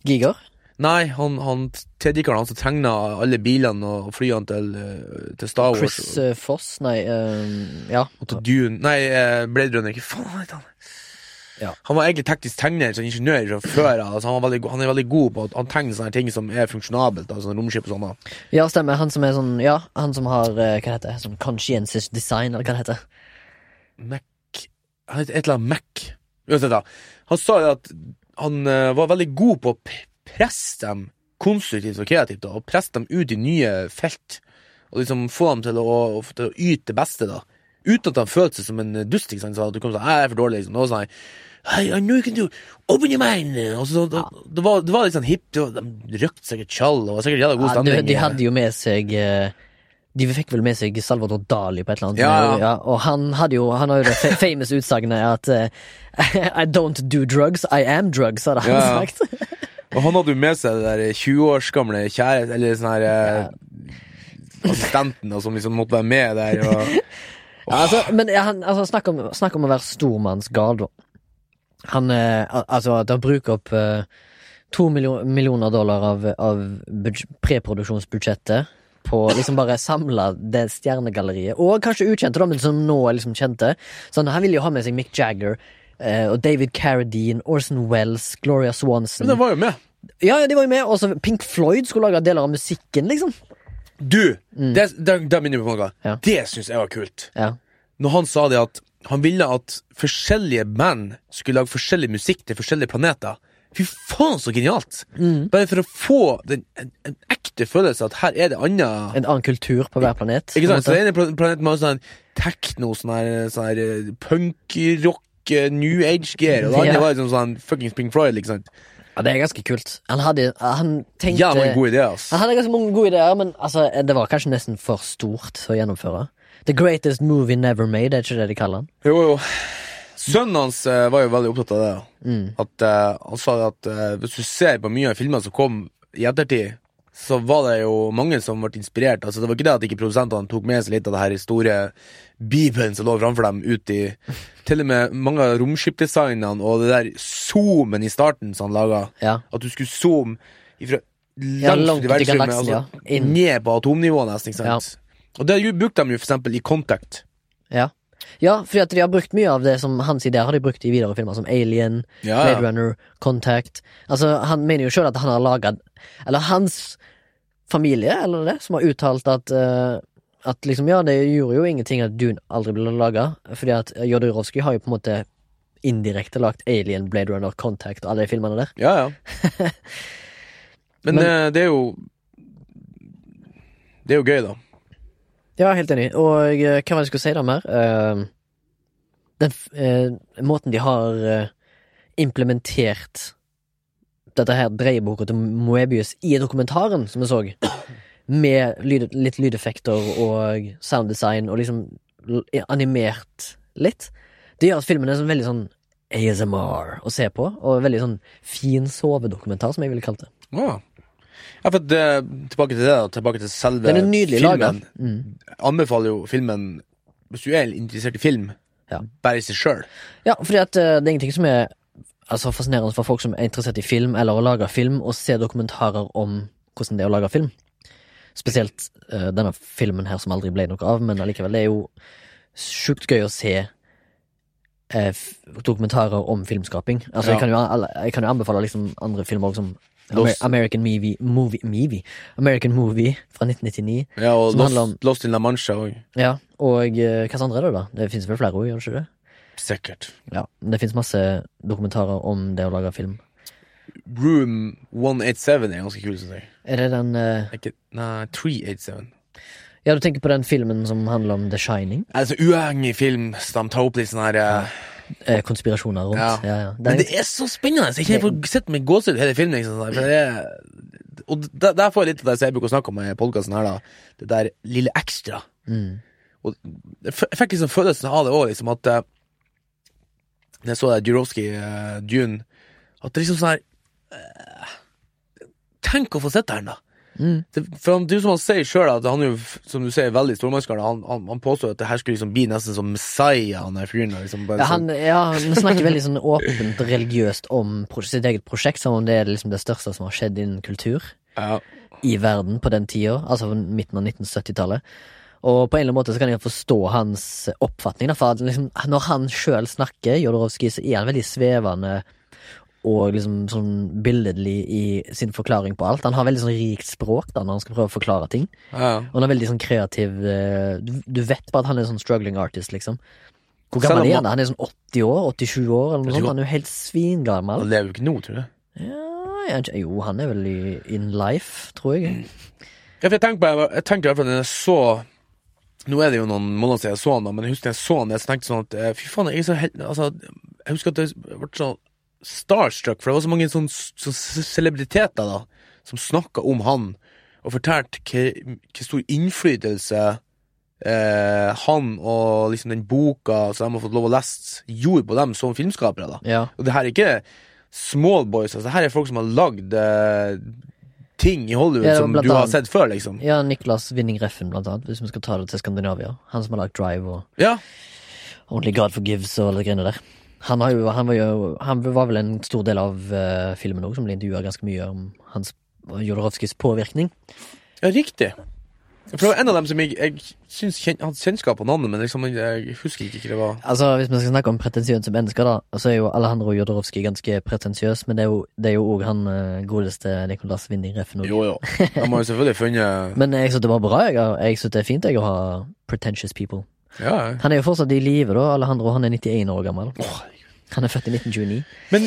Giger. Nei, han, han tredje karen, han som tegna alle bilene og flyene til, eh, til Star Wars. Chris Foss. Nei, eh, ja. Og til Dune Nei, uh, Blade Runner. Hva faen heter han? Ja. Han var egentlig teknisk tegner, sånn ingeniør før. Altså, han, veldig han er veldig god på han tegner sånne ting som er funksjonabelt. Altså, sånn romskip og sånn. ja, stemmer. Han som er sånn Ja, han som har eh, Hva heter det? Sånn conscientious design, eller hva det heter. Mac Han heter et eller annet Mac. Uansett, da. Han sa jo at han eh, var veldig god på å presse dem konstruktivt og kreativt, da, og presse dem ut i nye felt. Og liksom få dem til å, til å yte det beste, da. Uten at han følte seg som en dust. ikke sant? Så du kom sånn, jeg er for dårlig, liksom. Og sånn, Hey, I know you can do Open your mind! Og så, det, det, var, det var litt sånn hipt. De røkte sikkert tjall, og var sikkert jævla god Ja, de, de hadde jo med seg eh, De fikk vel med seg Salvador Dali på et eller annet. Ja, ja. og han hadde jo Han har jo det famous utsagnet at eh, (laughs) I don't do drugs, I am drugs, hadde han Ja, sagt. Og han hadde jo med seg det der 20 års gamle kjære Eller sånn her eh, Assistenten da, som liksom måtte være med der. Og, (laughs) Ja, altså, men han, altså, snakk, om, snakk om å være stormannsgal, da. Han eh, Altså, at han bruker opp eh, to millio millioner dollar av, av preproduksjonsbudsjettet på liksom bare samle det stjernegalleriet, og kanskje ukjente, da, men som nå er liksom kjente. Så han ville jo ha med seg Mick Jagger eh, og David Carradine, Orson Wells, Gloria Swanson. men den var jo med. Ja, ja, de var jo med, og så Pink Floyd skulle lage deler av musikken, liksom. Du! Det, det, det minner meg på noe. Ja. Det syns jeg var kult. Ja. Når han sa det at han ville at forskjellige band skulle lage forskjellig musikk til forskjellige planeter. Fy faen, så genialt! Bare for å få den, en, en ekte følelse at her er det anna En annen kultur på hver planet. Ikke sant? Så den ene pla- planeten var sånn tekno, sånn her, sånn her eh, punkrock, eh, new age-gear, og det andre Ja. var liksom sånn fuckings Pink Floyd, sant? Ja, det er ganske kult. Han hadde Han tenkte Ja, mange gode ideer, ass. Han hadde ganske mange gode ideer, men altså, det var kanskje nesten for stort å gjennomføre. The greatest movie never made, er ikke det de kaller han? Jo, jo. Sønnen hans eh, var jo veldig opptatt av det. Mm. At eh, Han sa at eh, hvis du ser på mye av filmene som kom i ettertid, så var det jo mange som ble inspirert. Altså Det var ikke det at ikke produsentene tok med seg litt av det her store bibelen som lå framfor dem, ut i Til og med mange av romskipdesignene og det der zoomen i starten som han laga. Ja. At du skulle zoome ifra Ja, langt, langt ut i verdensrommet, altså, ja. Ned på atomnivå, nesten. ikke sant? Og det brukte de jo for eksempel i Contact. Ja. ja, at de har brukt mye av det som hans ideer, har de brukt i videre filmer, som Alien, Ja, Blade. Runner, Contact. Altså, han mener jo sjøl at han har laga Eller hans familie, eller det, som har uttalt at uh, At liksom, ja, det gjorde jo ingenting at Dune aldri ble laga, fordi at Jodorowsky har jo på en måte indirekte lagt Alien, Blade Runner, Contact og alle de filmene der. Ja, ja. (laughs) Men, Men- eh, det er jo Det er jo gøy, da. Ja, helt enig. Og eh, hva var det jeg skulle si da mer? Eh, den eh, måten de har eh, implementert dette her dreieboka til Moebius i dokumentaren, som vi så, med lyd, litt lydeffekter og sounddesign, og liksom animert litt, det gjør at filmen er sånn veldig sånn ASMR å se på, og veldig sånn fin sovedokumentar, som jeg ville kalt det. Ja. ja, for det, tilbake til det. Tilbake til selve Den er nydelig filmen. Mm. Anbefaler jo filmen hvis du er interessert i film, Ja. bare i seg sjøl. Ja, fordi at eh, det er ingenting som er altså, fascinerende for folk som er interessert i film, eller å lage film, og se dokumentarer om hvordan det er å lage film. Spesielt uh, denne filmen her som aldri ble noe av, men allikevel, det er jo sjukt gøy å se uh, dokumentarer om filmskaping. Altså, Ja. jeg, kan jo, jeg kan jo anbefale liksom andre filmer også, som Lost. American Movie, movie, movie American Movie fra 1999. Ja, og Lost, om- Lost, Lost in La Mancha òg. Ja, og uh, hva andre er det da? Det finnes vel flere òg, gjør det ikke det? Sikkert. Ja, det finnes masse dokumentarer om det å lage film. Room 187 er ganske kul, syns jeg. Er det den eh, Er Ikke, nei, 387. Ja, du tenker på den filmen som handler om The Shining? Er det så uavhengig film, som tar opp litt sånn her uh... Eh, konspirasjoner rundt? Ja. Ja, ja. Men det er så spennende! Jeg kjenner jeg får sett meg gåsehud hele filmen. Liksom, for det er, og der, der får jeg litt av det som jeg bruker å snakke om i podkasten her, da. Det der lille ekstra. Mm. Og jeg fikk liksom følelsen av det òg, liksom, at jeg så det Jurowski uh, Dune At det er liksom sånn her uh, Tenk å få sett her, da! Mm. Det, for han, det er jo som han sier sjøl, at han er jo, som du sier, veldig stormannskare. Han, han, han påstår at det her skulle liksom bli nesten som Messiah, han der fyren. Liksom, Ja, han, ja, han snakker veldig sånn åpent religiøst om sitt eget prosjekt, som om det er liksom det største som har skjedd innen kultur ja. i verden på den tida, altså midten av 1970-tallet. Og på en eller annen måte så kan jeg forstå hans oppfatning, da, for liksom, når han sjøl snakker, Jodorowsky, så er han veldig svevende og liksom sånn billedlig i sin forklaring på alt. Han har veldig sånn rikt språk da når han skal prøve å forklare ting. Ja. Og han er veldig sånn kreativ eh, Du, du vet bare at han er sånn struggling artist, liksom. Hvor gammel er han- han? Han er sånn 80 år? 87 år? Eller noe sånt? Han er jo helt svingammel. Han lever jo ikke nå, tror jeg. Ja, er jo, han er vel i, in life, tror jeg. For jeg tenker, på, jeg tenker fall når jeg så Nå er det jo noen måneder siden jeg så han, da, men jeg husker jeg så han, jeg tenkte sånn at eh, fy faen, jeg er så helt Altså, jeg husker at jeg ble så starstruck, for det var så mange sånne sånn celebriteter da som snakka om han, og fortalte hvilken stor innflytelse eh, han og liksom den boka som de har fått lov å lese, gjorde på dem som filmskapere. da Ja. og det her er ikke small boys, altså det her er folk som har lagd eh, ting i Hollywood Ja, som du har sett før, liksom. ja, Niklas Winning Reffen, blant annet, hvis vi skal ta det til Skandinavia. Han som har lagt Drive og Ja, Only God Forgives og alle de greiene der. Han, jo, han, var jo, han var vel en stor del av uh, filmen òg, som ble intervjua ganske mye om hans Jodorowskis påvirkning. ja riktig. For det var en av dem som jeg, jeg syns kjen, hadde kjennskap på navnet, men liksom, jeg, husker ikke hva det var. Altså, Hvis vi skal snakke om pretensiøse mennesker, da, så er jo Alejandro Jodorowsky ganske pretensiøs, men det er jo det er jo også han eh, godeste Nicolas Winning Reffen. Jo, jo. Han må jo selvfølgelig funnet (laughs) Men jeg syns det var bra. Jeg, jeg syns det er fint jeg, å ha pretentious people. Ja, jeg. Han er jo fortsatt i live, da. Alejandro han er 91 år gammel. Åh, Han er født i 1929. Men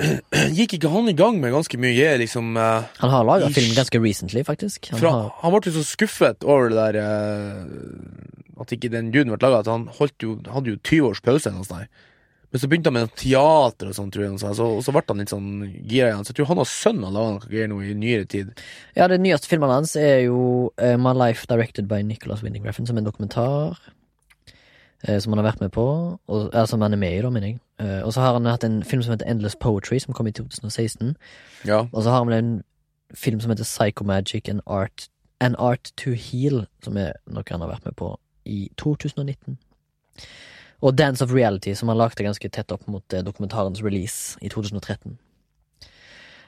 (clears throat) gikk ikke han i gang med ganske mye, liksom uh, Han har laga film ganske recently, faktisk. Han fra, har, han, ble så skuffet over det der uh, At ikke den duden ble laga, at han jo, hadde jo 20 års pause. eller. Men så begynte han med teater og sånn, tror jeg, så, så, og så ble han litt sånn gira igjen. Så jeg tror han og sønnen har laga noe greier nå i nyere tid. ja, den nyeste filmen hans er jo uh, My Life Directed by Nicholas Winding Refn, som er en dokumentar. Eh, som han har vært med på, og, ja, som han er med i, da, mener jeg. Eh, og så har han hatt en film som heter Endless Poetry, som kom i 2016. Ja. Og så har han en film som heter Psychomagic and Art, An Art to Heal, som er noe han har vært med på i 2019. Og Dance of Reality, som han lagde ganske tett opp mot eh, dokumentarens release i 2013.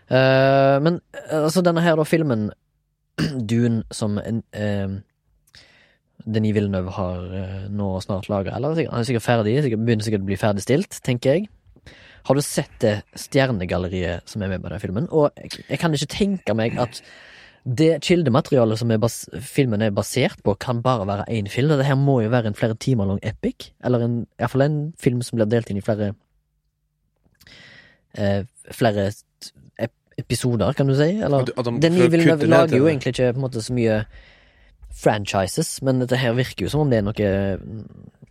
Uh, men altså, denne her da, filmen (clears throat) Dune, som en, eh, Denis Villeneuve har eh, nå snart laga, eller han er sikkert ferdig, sikkert, begynner sikkert å bli ferdigstilt, tenker jeg. Har du sett det stjernegalleriet som er med på den filmen? Og jeg, jeg kan ikke tenke meg at det kildematerialet som er bas filmen er basert på, kan bare være én film. Dette her må jo være en flere timer lang epic, eller en, fall en film som blir delt inn i flere eh, Flere ep episoder, kan du si? Eller At- at de Denis Villeneuve lager jo egentlig ikke måte så mye franchises, men dette her virker jo som om det er noe mm,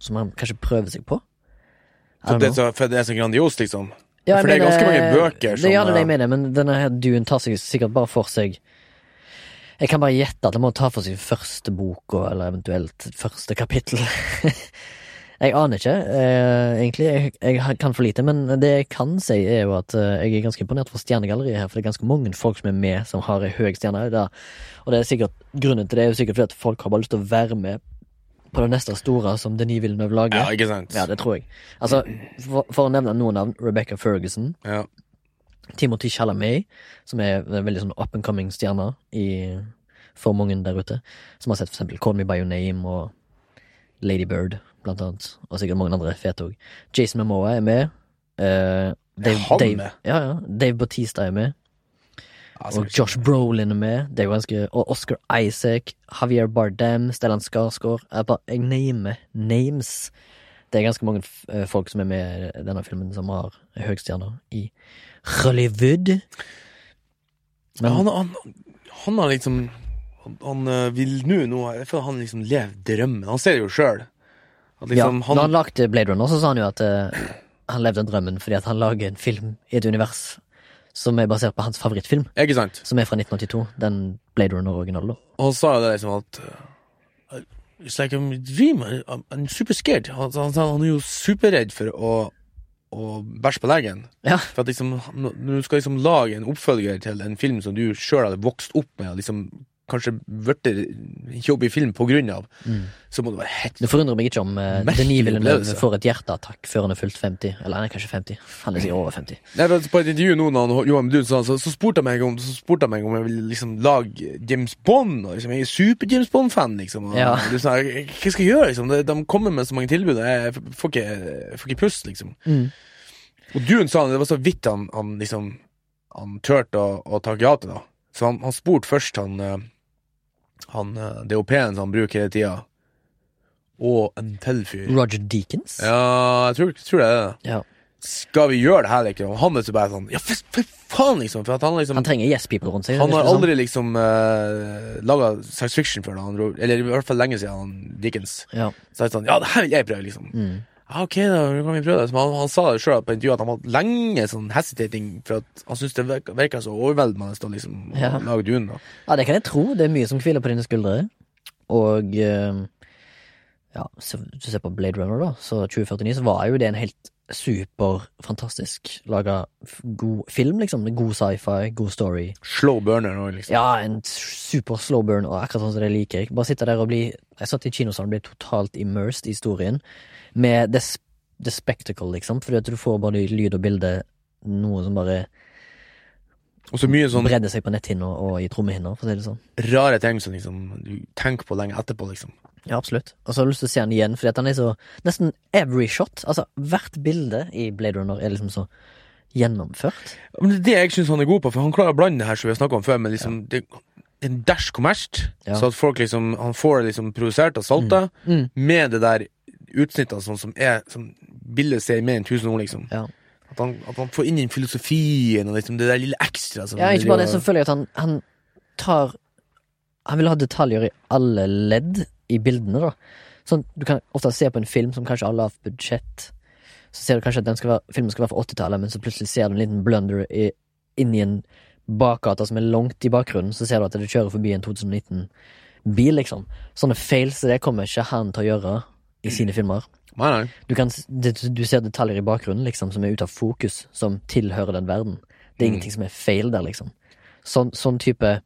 som han kanskje prøver seg på. For det, så, for det er så grandios, liksom. Ja, for det er ganske mange eh, bøker Det som, ja, det er det eh, jeg mener, men denne her Dune tar seg sikkert bare for seg Jeg kan bare gjette at han må ta for seg første boka, eller eventuelt første kapittel. (laughs) jeg aner ikke, eh, egentlig. Jeg, jeg kan for lite, men det jeg kan si, er jo at eh, jeg er ganske imponert for stjernegalleriet her, for det er ganske mange folk som er med, som har ei høy stjerne. Der. Og det er sikkert grunnen til det er jo sikkert fordi at folk har bare lyst til å være med på det neste store som Denis Villeneuve lager. Ja, ikke sant? Ja, det tror jeg. Altså, for, for å nevne noen navn, Rebecca Ferguson, Ja. Timothy Chalamet, som er en veldig sånn up and coming stjerne i, for mange der ute. Som har sett for eksempel Call Me By Your Name og Lady Bird, blant annet. Og sikkert mange andre fete òg. Jason Mamoa er med. Uh, Dave, han Dave, med? Ja, ja. Dave Bautista er med. Altså, Og Josh Brolin er med. Det er jo ganske Og Oscar Isaac, Javier Bardem, Stellan Skarsgård. Jeg bare Jeg namer names. Det er ganske mange eh, folk som er med i denne filmen, som har høgstjerner i Hollywood. Men han, han, han har liksom Han, han eh, vil nå nå Jeg føler han liksom lever drømmen. Han ser det jo sjøl. At ja, liksom, når han han, lagde Blade Runner, så sa han jo at uh, han levde drømmen fordi at han lager en film i et univers som er basert på hans favorittfilm, Ikke sant? som er fra 1982. Den Blade Runner-originalen. Og han sa jo det liksom at uh, It's like a dream. I'm, I'm super scared. Han, han, han er jo superredd for å, og bæsj på legen. Ja. For at liksom, når du skal liksom lage en oppfølger til en film som du sjøl hadde vokst opp med, liksom kanskje blitt jobb i film på grunn av, så må det være helt Det forundrer meg ikke om uh, Denis Villeneuve får et hjerteattakk før han er fylt 50. Eller han er kanskje 50. Han er sikkert over 50. Nei, På et intervju nå når Johan Dun sa, så, så spurte han meg om meg om jeg ville liksom lage James Bond. Og liksom, jeg er super-James Bond-fan, liksom. Og, Ja. liksom, jeg, hva skal jeg gjøre, liksom? De, de kommer med så mange tilbud, og jeg får ikke, jeg får ikke pust, liksom. Mm. Og Dun sa han, det var så vidt han, han liksom Han turte å, å ta ja til det. Så han, han spurte først han, eh, han eh, DOP-en som han bruker hele tida, og en til fyr. Roger Deakins? Ja, jeg tror, tror det er det Ja. skal vi gjøre det her, liksom? Han er så bare sånn Ja, for, for faen, liksom! For at han liksom Han trenger yes people rundt seg. Han har aldri liksom uh, laga science fiction før, da, eller i hvert fall lenge siden, han Dickens. Ja. Så er det sånn Ja, det her vil jeg prøve, liksom. Mm. Ja, ok, da kan vi prøve det. Han, han sa det sjøl på intervjuet at han var lenge sånn hesitating, for at han syntes det virka, virka så overveldende å liksom Ja. lage Dune. da. ja, det kan jeg tro. Det er mye som hviler på dine skuldre. Og eh, ja, så, hvis du ser på Blade Runner, da, så 2049, så var jo det en helt super, fantastisk laga god film, liksom. God sci-fi, god story. Slow burner nå, liksom. Ja, en super slow burn, og akkurat sånn som det liker jeg. Bare sitte der og bli Jeg satt i kinosalen og ble totalt immersed i historien. Med the, the spectacle, liksom. Fordi at du får både lyd og bilde noe som bare Og så mye sånn bredde seg på netthinna og i trommehinna, for å si det sånn. rare ting som liksom du tenker på lenge etterpå, liksom. Ja, absolutt. Og så har jeg lyst til å se han igjen, fordi at han er så Nesten every shot, altså hvert bilde i Blade Runner er liksom så gjennomført. Men det er det jeg syns han er god på, for han klarer å blande det her som vi har snakka om før, men liksom det, en dash kommersielt. Ja. Så at folk liksom Han får det liksom produsert og salta, Mm. med det der utsnittene sånn som er Som bildet ser mer enn tusen ord, liksom. Ja. At, han, at han får inn den filosofien og liksom det der lille ekstra. Ja, ikke bare det, så føler jeg at han, han tar Han vil ha detaljer i alle ledd i bildene, da. Sånn, du kan ofte se på en film som kanskje har lavt budsjett. Så ser du kanskje at den skal være, filmen skal være fra 80-tallet, men så plutselig ser du en liten blunder i, inni en bakgate som er langt i bakgrunnen. Så ser du at det kjører forbi en 2019-bil, liksom. Sånne feils det kommer ikke han til å gjøre i sine filmer. Nei, nei. Du, kan, du ser detaljer i bakgrunnen liksom, som er ute av fokus, som tilhører den verden. Det er Mm. ingenting som er feil der, liksom. sånn, sånn type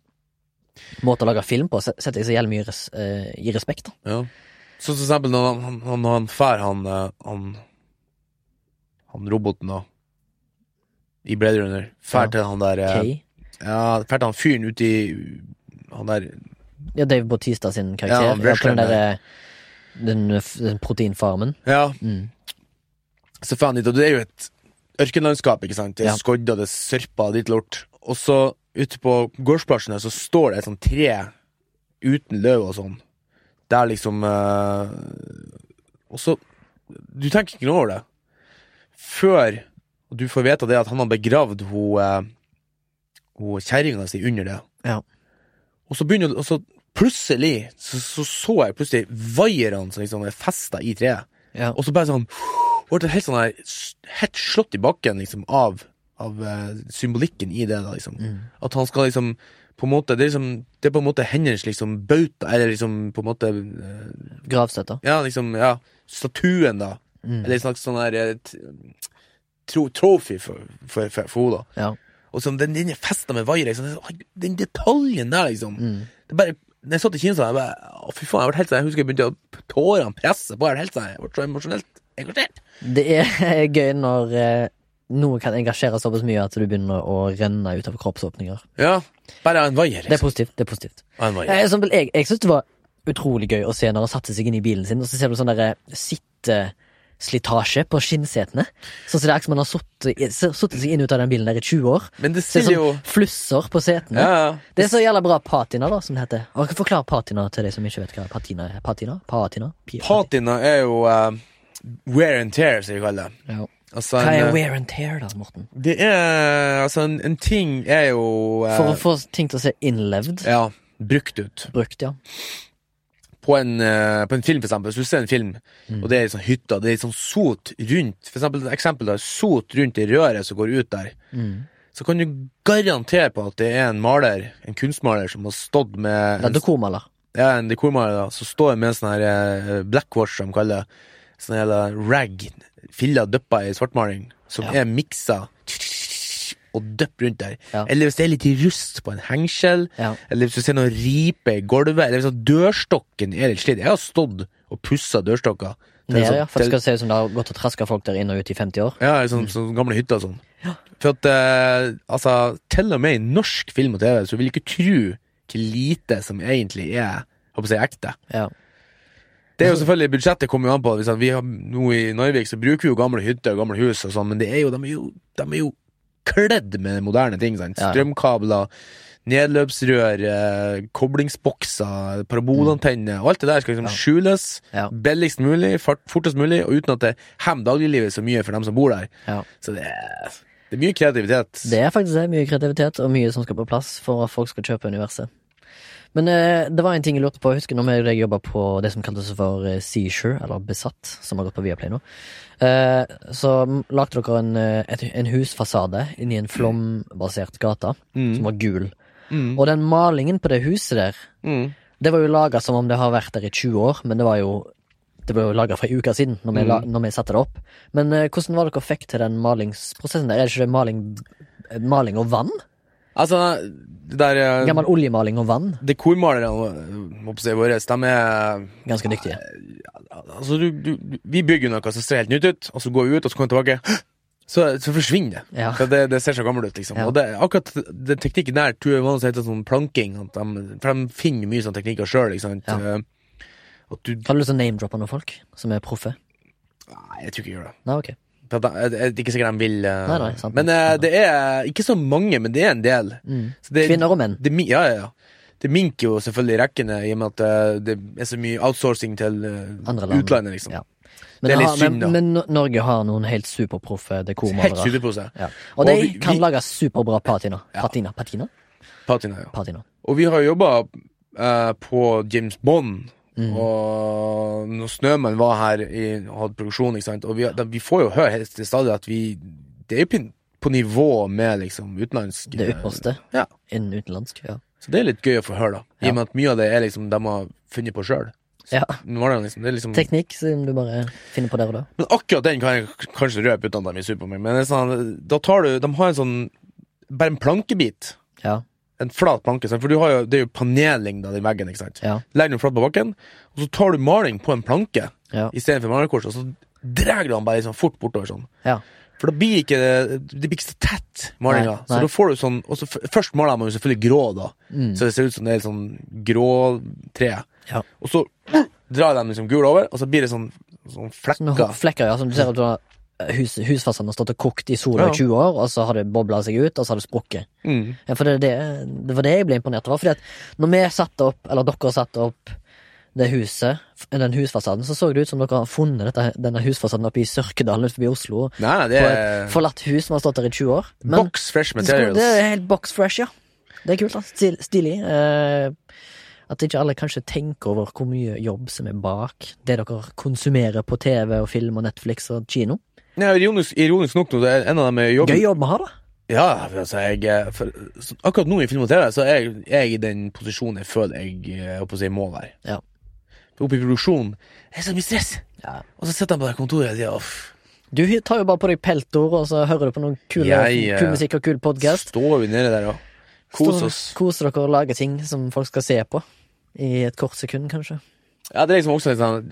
måte å lage film på setter jeg så jævlig mye res, uh, i respekt. da. Ja. Så for eksempel når han, han, han fær han, eh, han Han roboten da I Blade Runner Fær Ja. til han der eh, Kay. Ja, fær til han fyren uti i Han der Ja, Dave Bautista sin karakter. Ja, Ja, på den der, eh, den, den proteinfarmen. Ja, Mm. så Og det er jo et ørkenlandskap, ikke sant Det er Ja. skodder, det er sørper, ditt lort Og så ute på gårdsplassen Så står det et sånt tre Uten løv og sånn Der liksom øh, Og så Du tenker ikke noe over det Før du får vite det at han har begravd Hun, eh, hun kjerringa si under det Ja. Og så begynner Og så plutselig Så så, så jeg plutselig Vaierne som liksom er festet i treet Ja. og så bare sånn Ble det helt sånn her Helt slått i bakken liksom Av, av uh, symbolikken i det da liksom Mm. At han skal liksom På en måte Det er liksom Det er på en måte hennes liksom Bauta Eller liksom På en måte uh, Gravstøtta. Ja liksom Ja Statuen da Mm. Eller en slags sånn her eh, tro, Trophy for, for, for, for henne Ja. Og sånn Den, den er festet med vaier liksom, den- Den detaljen der liksom Mm. Det bare Når jeg satt i kinoen jeg bare Å fy faen Jeg ble helt sånn Jeg husker jeg begynte å Tårene presse på Jeg ble helt sånn Jeg ble så emosjonelt engasjert Det (laughs) er gøy når eh, noe kan engasjere såpass mye at du begynner å renne ut av kroppsåpninger. Ja, bare en vaier, Det er liksom. positivt. det er positivt en vaier. Jeg, Jeg, jeg syns det var utrolig gøy å se når han satte seg inn i bilen sin, og så ser du sånn derre sitteslitasje på skinnsetene. Sånn som det er som man har suttet i- s- suttet seg inn ut av den bilen der i 20 år. Men det Ser sånn jo flusser på setene. Ja, ja. Det er så jævla bra patina, da, som det heter. Og forklare patina til de som ikke vet hva patina er. Patina? Patina? patina. Patina er jo uh, wear and tear, som vi kaller det. Ja. Altså, Hva er eh, wear and tear, da, Morten? Det er Altså, en, en ting er jo uh, For å få ting til å se innlevd. Ja, brukt ut. Brukt, ja. På en, eh, på en film, for eksempel. Hvis du ser en film, Mm. og det er sånn hytta, det er sånn sot rundt For eksempel, eksempel da, sot rundt i røret som går ut der. Mm. Så kan du garantere på at det er en maler, en kunstmaler, som har stått med en, er dekormaler. Ja, en dekormaler da, så står med en sånn her eh, blackwash, som de kaller det. Sånn hele rag, filla dyppa i svartmaling, som Ja. er miksa og dypp rundt der. Ja. Eller hvis det er litt rust på en hengsel, Ja. eller hvis du ser noen ripe i gulvet, eller hvis dørstokken er litt slitt. Jeg har stått og pussa dørstokker. Nede, sånn- ja. For det skal se ut som det har gått og traska folk der inn og ut i 50 år. ja, sånn, sånn, sånn gamle hytter og sånn. For at, eh, altså, til og med i norsk film og TV, så vil du ikke tro hvor lite som egentlig er, håper jeg, ekte. Ja. Det er jo selvfølgelig, budsjettet kommer jo an på, vi har nå i Narvik så bruker vi jo gamle hytter og gamle hus og sånn, men det er jo, de er jo, de er jo kledd med moderne ting, sant? Strømkabler, nedløpsrør, eh, koblingsbokser, parabolantenner, og alt det der skal liksom skjules billigst mulig, fortest mulig, og uten at det hemmer dagliglivet så mye for dem som bor der. Så det er, det er mye kreativitet. Det er faktisk det. Mye kreativitet og mye som skal på plass for at folk skal kjøpe universet. Men eh, det var en ting jeg lurte på. Jeg husker når jeg jobba på det som kaltes for Seashore, eller Besatt, som har gått på Viaplay nå. Eh, så lagde dere en, eh, en husfasade inni en flombasert gate, som var gul. Mm. Og den malingen på det huset der, Mm. det var jo laga som om det har vært der i 20 år, men det var jo det ble jo laga for ei uke siden, når vi, la, når vi satte det opp. Men eh, hvordan var det dere fikk til den malingsprosessen der? Er det ikke det maling, maling og vann? Altså, det der eh, Gammel oljemaling og vann? Dekormalerne si våre, de er Ganske dyktige. Altså, du, du, vi bygger noe som ser helt nytt ut, og så går vi ut, og så kommer vi tilbake. Så, så forsvinner det. Ja. Det. Det ser så gammelt ut, liksom. Ja. Og det, akkurat den teknikken der tror jeg vanligvis heter sånn planking. De, for de finner mye sånne teknikker sjøl, ikke sant. Ja. Eh, du Har du lyst til å name-droppe noen folk som er proffe? Nei, jeg tror ikke jeg gjør det. Nei, ok. Er ikke sikkert de vil eh, Nei, nei, sant. Men nei, det er ikke så mange, men det er en del. Mm. Så det, Kvinner og menn. Det, ja, ja, ja. Det minker jo selvfølgelig rekkene, i og med at eh, det er så mye outsourcing til eh, utlandet, liksom. Ja. Er litt har- synd, men, men Norge har noen helt superproffe Helt dekormalere. Ja. Og de vi- kan vi- lage superbra patina. Ja. Patina? Patina? Patina, ja. Patina. Og vi har jobba uh, på James Bond. Mm. Og når Snømann var her i, og hadde produksjon, ikke sant? og vi, da, vi får jo høre helt til stadig at vi Det er jo på, nivå med liksom utenlandsk Det ypperste Ja. innen utenlandsk. Ja. Så det er litt gøy å få høre, da. I Ja. og med at mye av det er liksom de har funnet på sjøl. ja. Liksom, liksom Teknikk som du bare finner på der og da. Men akkurat den kan jeg kanskje røpe uten at de er sur på meg. Men sånn, da tar du De har en sånn Bare en plankebit. Ja. En flat planke, for du har jo, det er jo paneling i veggen, ikke sant. Ja. Legger den flat på bakken, og så tar du maling på en planke Ja. istedenfor malerkors, og så drar du den bare liksom fort bortover sånn. Ja. For da blir ikke det, det blir ikke så tett, malinga. Nei, Så da får du sånn og så Først maler man jo selvfølgelig grå, da. Mm. Så det ser ut som det er sånn grå tre. Ja. Og så drar de liksom gul over, og så blir det sånn, sånn flekker. flekker, ja, som du ser at du har hus, husfasaden har stått og kokt i sola Ja. i 20 år, og så har det bobla seg ut, og så har det sprukket. Mm. Ja, for det, det, det var det jeg ble imponert over. Fordi at når vi satte opp, eller dere satte opp det huset, den husfasaden, så så det ut som dere har funnet dette, denne husfasaden oppe i Sørkedalen utenfor Oslo. Nei, det På et forlatt hus som har stått der i 20 år. Men box fresh materials. det er helt box fresh, ja. Det er kult, da. Stil, stilig. Eh, at ikke alle kanskje tenker over hvor mye jobb som er bak det dere konsumerer på TV og film og Netflix og kino. Ja, ironisk, ironisk nok, det er en av dem jobben. Gøy jobb vi har, da. Ja, altså, jeg eh, for, Akkurat nå i film og TV, så er jeg, jeg i den posisjonen jeg føler jeg eh, jeg håper å si, må være. Ja. Oppe i produksjonen det er så mye stress. Ja. Og så sitter han på det kontoret og sier. Du tar jo bare på deg peltor, og så hører du på noen kule, Jeg, eh, kul musikk og kul podkast. Står vi nede der og koser oss. Koser dere og lager ting som folk skal se på. I et kort sekund, kanskje. Ja, det er liksom også litt sånn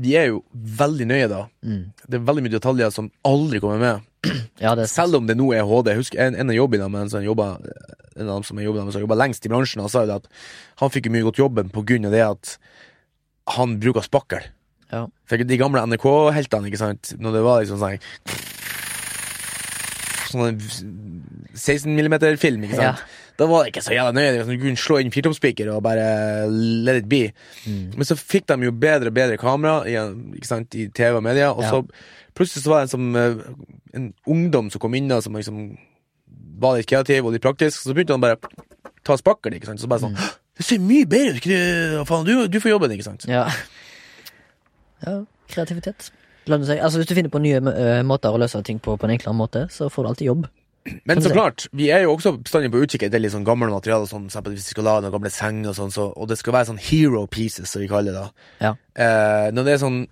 De er jo veldig nøye, da. Mm. Det er veldig mye detaljer som aldri kommer med. Ja, det er Selv om det nå er HD. Husk, en, en av jobbene med en jobba En av dem som jobba lengst i bransjen, han sa jo at han fikk mye godt jobben på grunn av det at han bruker spakkel. Ja. For de gamle NRK-heltene, ikke sant, når det var liksom sånn Sånn 16 mm-film, ikke sant. Da var det ikke så jævla nøye. Du kunne slå inn firtomspiker og bare let it be. Mm. Men så fikk de jo bedre og bedre kamera sant, i TV og media, og Ja. så plutselig så var det en, som, eh, en ungdom som kom inn da, som liksom var litt kreativ og litt praktisk, så begynte han bare ta spakkelen, ikke sant. Så bare sånn Mm. Det ser mye bedre ut! Faen, du, du får jobben, ikke sant. Ja. ja. Kreativitet. Altså, hvis du finner på nye eh, måter å løse ting på på en enklere måte, så får du alltid jobb. Men så klart, vi er jo også bestandig på utkikk etter litt sånn gamle materialer, sånn, hvis vi skal lage noen gamle senger og sånn, så, og det skal være sånn hero pieces, som vi kaller det da. Ja. Eh, når det er sånn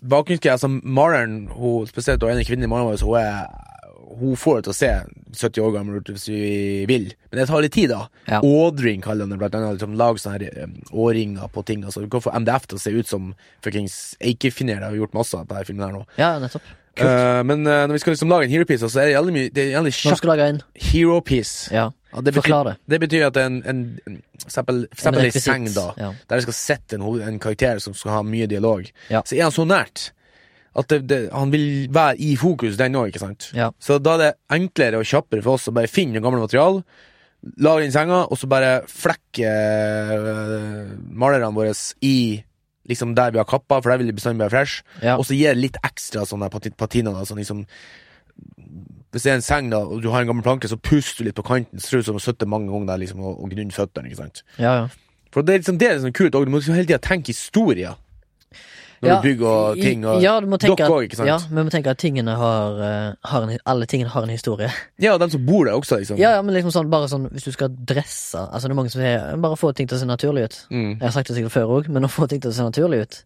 bakgrunnsgreier, altså Maren, hun, spesielt hun ene kvinnen i Maren vår, hun er hun får det til å se 70 år gammel ut hvis vi vil, men det tar litt tid, da. Ja. Ådring kaller han det, blant annet. Liksom, Lag sånne her, um, årringer på ting. Altså, du kan få MDF til å se ut som fuckings Eikefiner. Det har vi gjort masse av på denne filmen her nå. Ja, nettopp. Eh, men uh, når vi skal liksom lage en hero piece, så er det jævlig mye Det er jævlig Når du skal lage en hero piece. Ja. Ja, det betyr, det. det betyr at det er en, en, for eksempel, for eksempel en seng, da, Ja. der det skal sette en, en karakter som skal ha mye dialog, så er han så nært at det, det, han vil være i fokus, den òg, ikke sant? Ja. Så da er det enklere og kjappere for oss å bare finne gamle materiale, lage inn senga, og så bare flekke øh, malerne våre i liksom der vi har kappa, for der vil det bestandig være fresh, Ja. og så gir det litt ekstra sånne pati- patina, da, sånn liksom hvis det er en seng, da, og du har en gammel planke, så puster du litt på kanten. Så du som sitter mange ganger der liksom, og, og gnunne føttene. ja, ja. For det er liksom det er liksom kult, og du må liksom hele tida tenke historier. Når Ja, du bygger ting. Og, ja, dere òg, ikke sant? Ja, men vi må tenke at tingene har, eh, har en, alle tingene har en historie. (laughs) Ja, og den som bor der også, liksom. Ja, ja, men liksom sånn, bare sånn hvis du skal dresse Altså det er mange som sier bare få ting til å se naturlig ut. Mm. Jeg har sagt det sikkert før òg, men å få ting til å se naturlig ut,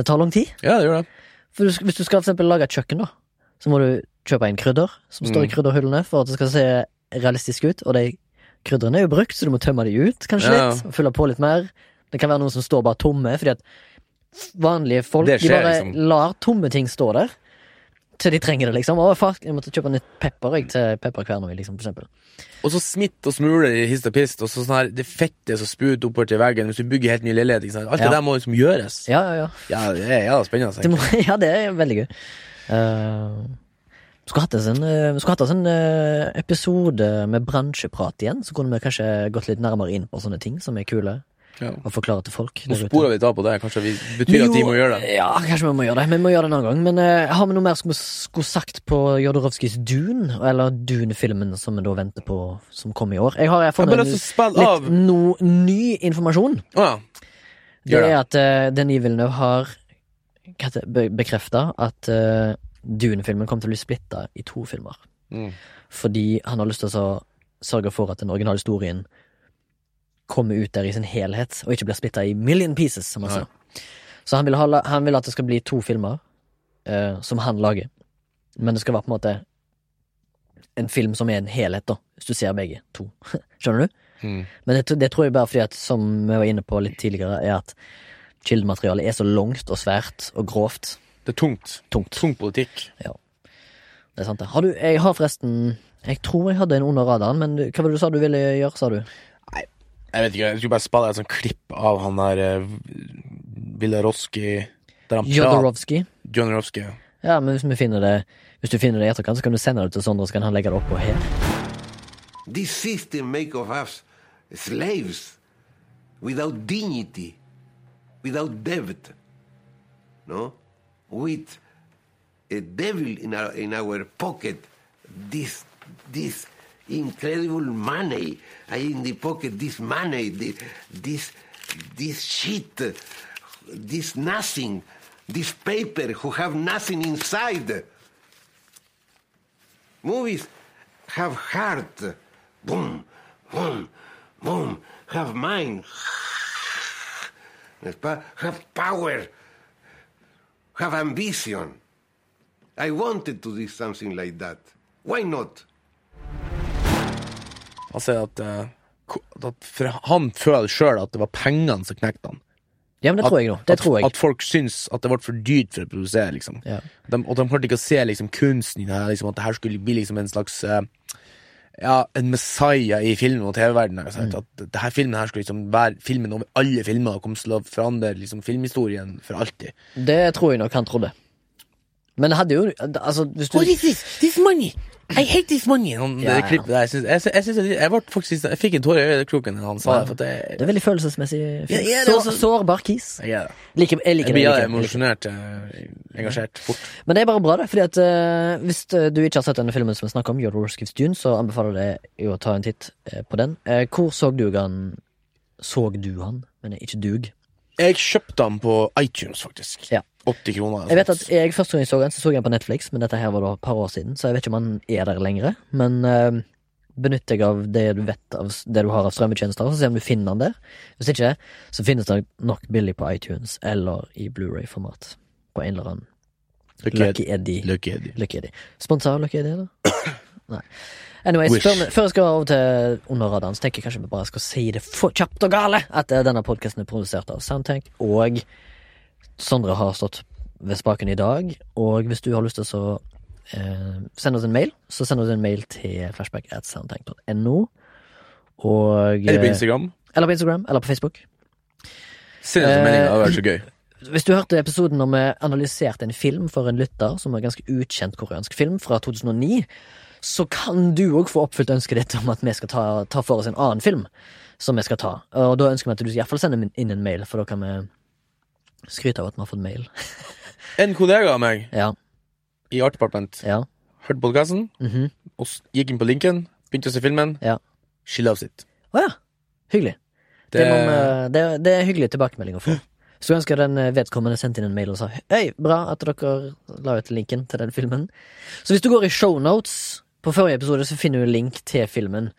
det tar lang tid. ja, det gjør det. For du, hvis du skal for eksempel lage et kjøkken, da, så må du kjøpe inn krydder som står i krydderhullene, for at det skal se realistisk ut. Og de krydderne er jo brukt, så du må tømme de ut, kanskje Ja. litt. Og fylle på litt mer. Det kan være noen som står bare tomme, fordi at vanlige folk skjer, de bare liksom. lar tomme ting stå der. Til de trenger det, liksom. Å, fuck, jeg måtte kjøpe nytt pepper jeg, til pepperkverna liksom, for eksempel. Og så smitt og smuler i hist og pist, og så sånn her, det fettet som spruter oppover til veggen hvis du bygger helt ny leilighet. ikke sant? Alt Ja. det der må liksom gjøres. Ja, ja, ja. Ja, det er jævla spennende. Det må, (laughs) ja, det er veldig gøy. Uh, vi skulle hatt oss en, eh, hatt oss en eh, episode med bransjeprat igjen. Så kunne vi kanskje gått litt nærmere inn på sånne ting som er kule, Ja. og forklare til folk. Nå sporer vi da på det. Kanskje vi betyr at de må gjøre det. Ja, kanskje vi må gjøre det. Vi må gjøre det en annen gang. Men uh, har vi noe mer som vi skulle sagt på Jodorowskis Dune? Eller Dune-filmen som vi da venter på, som kom i år? Jeg har jeg Jeg funnet spille litt av no, ny informasjon. Å ja. Det er at uh, Denis Villeneuve har be bekrefta at uh, Dune-filmen kommer til å bli splitta i to filmer. Mm. Fordi han har lyst til å sørge for at den originale historien kommer ut der i sin helhet, og ikke blir splitta i million pieces, som han sa. Så han vil, ha, han vil at det skal bli to filmer uh, som han lager. Men det skal være på en måte en film som er en helhet, da, hvis du ser begge to. (laughs) Skjønner du? Mm. Men det, det tror jeg bare fordi at, som vi var inne på litt tidligere, er at kildematerialet er så langt og svært og grovt. Det er tungt. Tungt. Tung politikk. Det er sant, det. Har du Jeg har forresten Jeg tror jeg hadde en under radaren, men hva var det du sa du ville gjøre, sa du? Jeg vet ikke, jeg skulle bare spille et sånt klipp av han der uh, Villaroski Der han prater Jodorowsky? Jodorowsky. Ja, men hvis vi finner det Hvis du finner det i etterkant, så kan du sende det til Sondre, så kan han legge det oppå her. This system make of us slaves without dignity, without debt. No? With a devil in our in our pocket. This this incredible money. I in the pocket this money, the, this this shit, this nothing, this paper who have nothing inside. Movies have heart. Boom, boom, boom. Have mind. Have power. Have ambition. I wanted to do something like that. Why not? Han sier at, eh, at Han føler sjøl at det var pengene som knekte han. Ja, men det At- tror jeg nå. Det at, tror jeg. At folk syns at det ble for dyrt for å produsere, liksom. Ja. De, og de klarte ikke å se liksom, kunsten i det liksom, at det her skulle bli liksom en slags uh, Ja, en messiah i film- og TV-verdenen. Mm. At det her filmen her skulle liksom være filmen over alle filmer og komme til å forandre liksom, filmhistorien for alltid. Det tror jeg nok han trodde. Men det hadde jo Altså, hvis du this? This money! I hate this money! Han, Ja, det ja. klippet der, jeg, synes, jeg, jeg, synes jeg, ble faktisk, jeg fikk en tåre i øyekroken da han sa det. Det, Det er veldig følelsesmessig. Ja, ja, Sår, også- sårbar kis. jeg, like, jeg liker det. blir Jeg jeg liker. emosjonert, eh, engasjert fort. Men det er bare bra, det. Fordi at uh, Hvis eh, du ikke har sett denne filmen som vi snakker om, Gives Dune, så anbefaler jeg deg å ta en titt på den. Uh, hvor så du han Såg du han? Men ikke dug. Jeg kjøpte han på iTunes, faktisk. Ja. 80 kroner. Jeg vet at jeg Første gang jeg så den, så så jeg den på Netflix, men dette her var da et par år siden, så jeg vet ikke om han er der lenger. Men uh, benytt deg av det du vet av det du har av strømmetjenester, så se om du finner den der. Hvis ikke, så finnes det nok billig på iTunes eller i Blu-ray-format. På en eller annen Lucky Eddie. Lucky Eddie. Lucky Eddie. Sponsa Lucky Eddie, da? (coughs) Nei. Anyways, før, før jeg skal over til under radaren, så tenker jeg kanskje vi bare skal si det for kjapt og gale at eh, denne podkasten er produsert av Soundtank, og Sondre har stått ved spaken i dag. Og hvis du har lyst til å så, eh, sende oss en mail, så send oss en mail til flashback at soundtank.no. Og Eller på eh, Instagram. Eller på Instagram, eller på Facebook. Send oss en Eh, melding, det hadde vært så gøy. Hvis du hørte episoden når vi analyserte en film for en lytter, som er en ganske ukjent koreansk film fra 2009, så kan du òg få oppfylt ønsket ditt om at vi skal ta, ta for oss en annen film som vi skal ta. Og da ønsker vi at du iallfall sender inn en mail, for da kan vi skryte av at vi har fått mail. (laughs) En kollega av meg Ja. i Art Department Ja. hørte podkasten, mhm. og gikk inn på linken, begynte å se filmen. Ja. She loves it. Å ja. Hyggelig. Det, Det, man, det, det er hyggelig tilbakemelding å få. (laughs) Så ønsker den eh, vedkommende sendte inn en mail og sa Hei, bra at dere la ut linken til den filmen. Så hvis du går i shownotes på forrige episode, så finner du link til filmen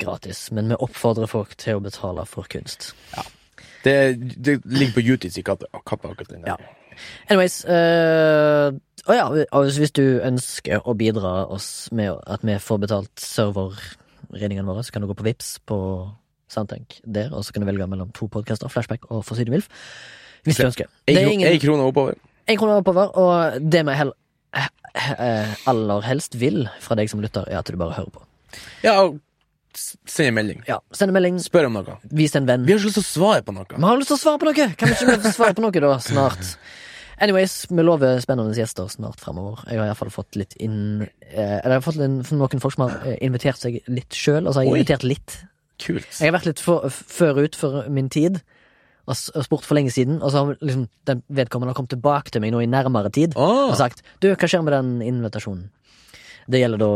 gratis. Men vi oppfordrer folk til å betale for kunst. Det, det ligger på YouTube i kappa, kappa akkurat den. der. Ja. Anyways øh, Å ja, hvis du ønsker å bidra oss med at vi får betalt serverregningene våre, så kan du gå på Vips på Soundtank der, og så kan du velge mellom to podkaster, Flashback og For siden Vilf. Hvis du ønsker. En, Det er ingen en krone oppover. En krone oppover, og det vi hell, eh, aller helst vil fra deg som lytter, er at du bare hører på. Ja, og send en melding. Ja, Send en melding, Spør om noe. vis en venn. Vi har ikke lyst til å svare på noe. Vi har lyst til å svare på noe! Kan vi ikke svare på noe, da, snart? Anyways, vi lover spennende gjester snart fremover. Jeg har iallfall fått litt inn eh, Eller jeg har fått en, noen folk som har eh, invitert seg litt sjøl. Altså, jeg har Oi. invitert litt. Kult. Jeg har vært litt for, før ut for min tid. Og s- og spurt for lenge siden, og så har liksom den vedkommende har kommet tilbake til meg nå i nærmere tid Ah. og sagt Du, hva skjer med den invitasjonen? Det gjelder da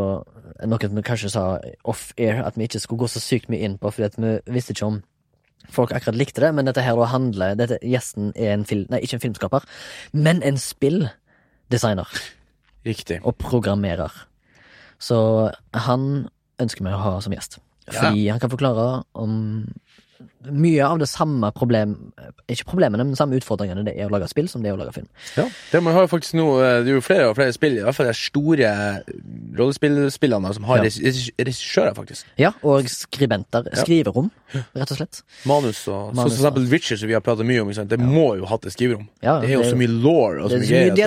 noe vi kanskje sa off-air, at vi ikke skulle gå så sykt mye inn på, fordi vi visste ikke om folk akkurat likte det, men dette her da handler dette, Gjesten er en film, nei, ikke en filmskaper, men en spilldesigner Riktig. og programmerer. Så han ønsker vi å ha som gjest. Fordi han kan forklare om mye av det samme problem Ikke problemene, men samme utfordringene det er å lage spill som det er å lage film. Ja, det man har faktisk nå eh, Det er jo flere og flere spill, i hvert fall de store rollespillspillene, som har Ja. regi- regi- regissører, faktisk. Ja, og skribenter. Skriverom, rett og slett. Manus og Manus, Sånn som eksempel Witcher, som vi har pratet mye om. det ja. Det må jo ha et skriverom. Ja, det er jo det er så mye law og Det så er mye så mye greier at det-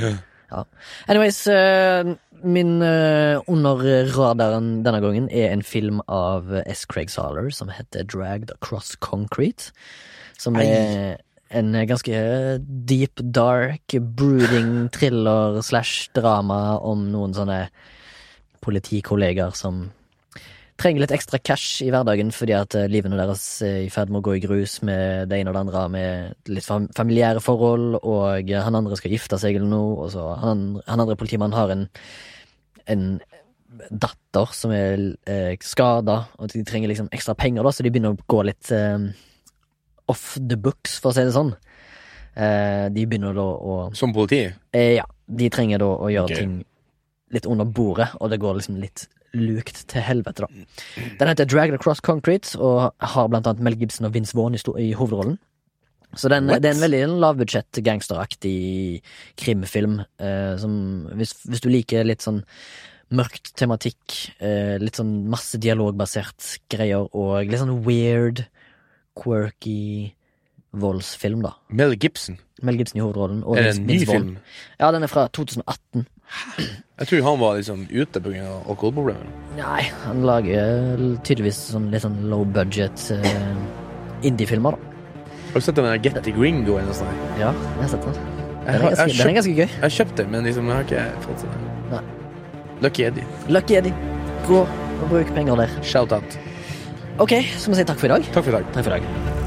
dialog. Ja. Anyways, eh, min eh, under radaren denne gangen er en film av S. Craig Saller som heter Dragged Across Concrete. Som er en ganske deep, dark, brooding thriller slash drama om noen sånne politikolleger som trenger litt ekstra cash i hverdagen fordi at eh, livene deres er i ferd med å gå i grus med det ene og det andre, med litt familiære forhold, og han andre skal gifte seg eller noe, og så han, han andre politimannen har en, en datter som er eh, skada, og de trenger liksom ekstra penger, da, så de begynner å gå litt eh, off the books, for å si det sånn. Eh, de begynner da å Som politi. Eh, ja, de trenger da å gjøre okay. ting litt under bordet, og det går liksom litt lukt til helvete, da. Den heter Dragged Across Concrete, og har blant annet Mel Gibson og Vince Vaughn i, i hovedrollen. Så den, det er en veldig lavbudsjett, gangsteraktig krimfilm. Eh, som, hvis, hvis du liker litt sånn mørkt tematikk, eh, litt sånn masse dialogbasert greier, og litt sånn weird, quirky voldsfilm, da. Mel Gibson. Mel Gibson i hovedrollen. Og Er det en ny film? Ja, den er fra 2018. Jeg tror han var liksom ute pga. alkoholproblemer. Nei, han lager tydeligvis sånn litt sånn low budget uh, indie-filmer, da. Har du sett den der Gringo? Eller noe sånt? Ja, jeg har sett den. Den er ganske, jeg den er ganske gøy. Jeg har kjøpt den, men liksom, jeg har ikke fått se den. Nei. Lucky Eddie. Lucky Eddie. Gå og bruk penger der. Shout out. Ok, så må vi si takk for i dag. Takk for i dag. Takk for i dag.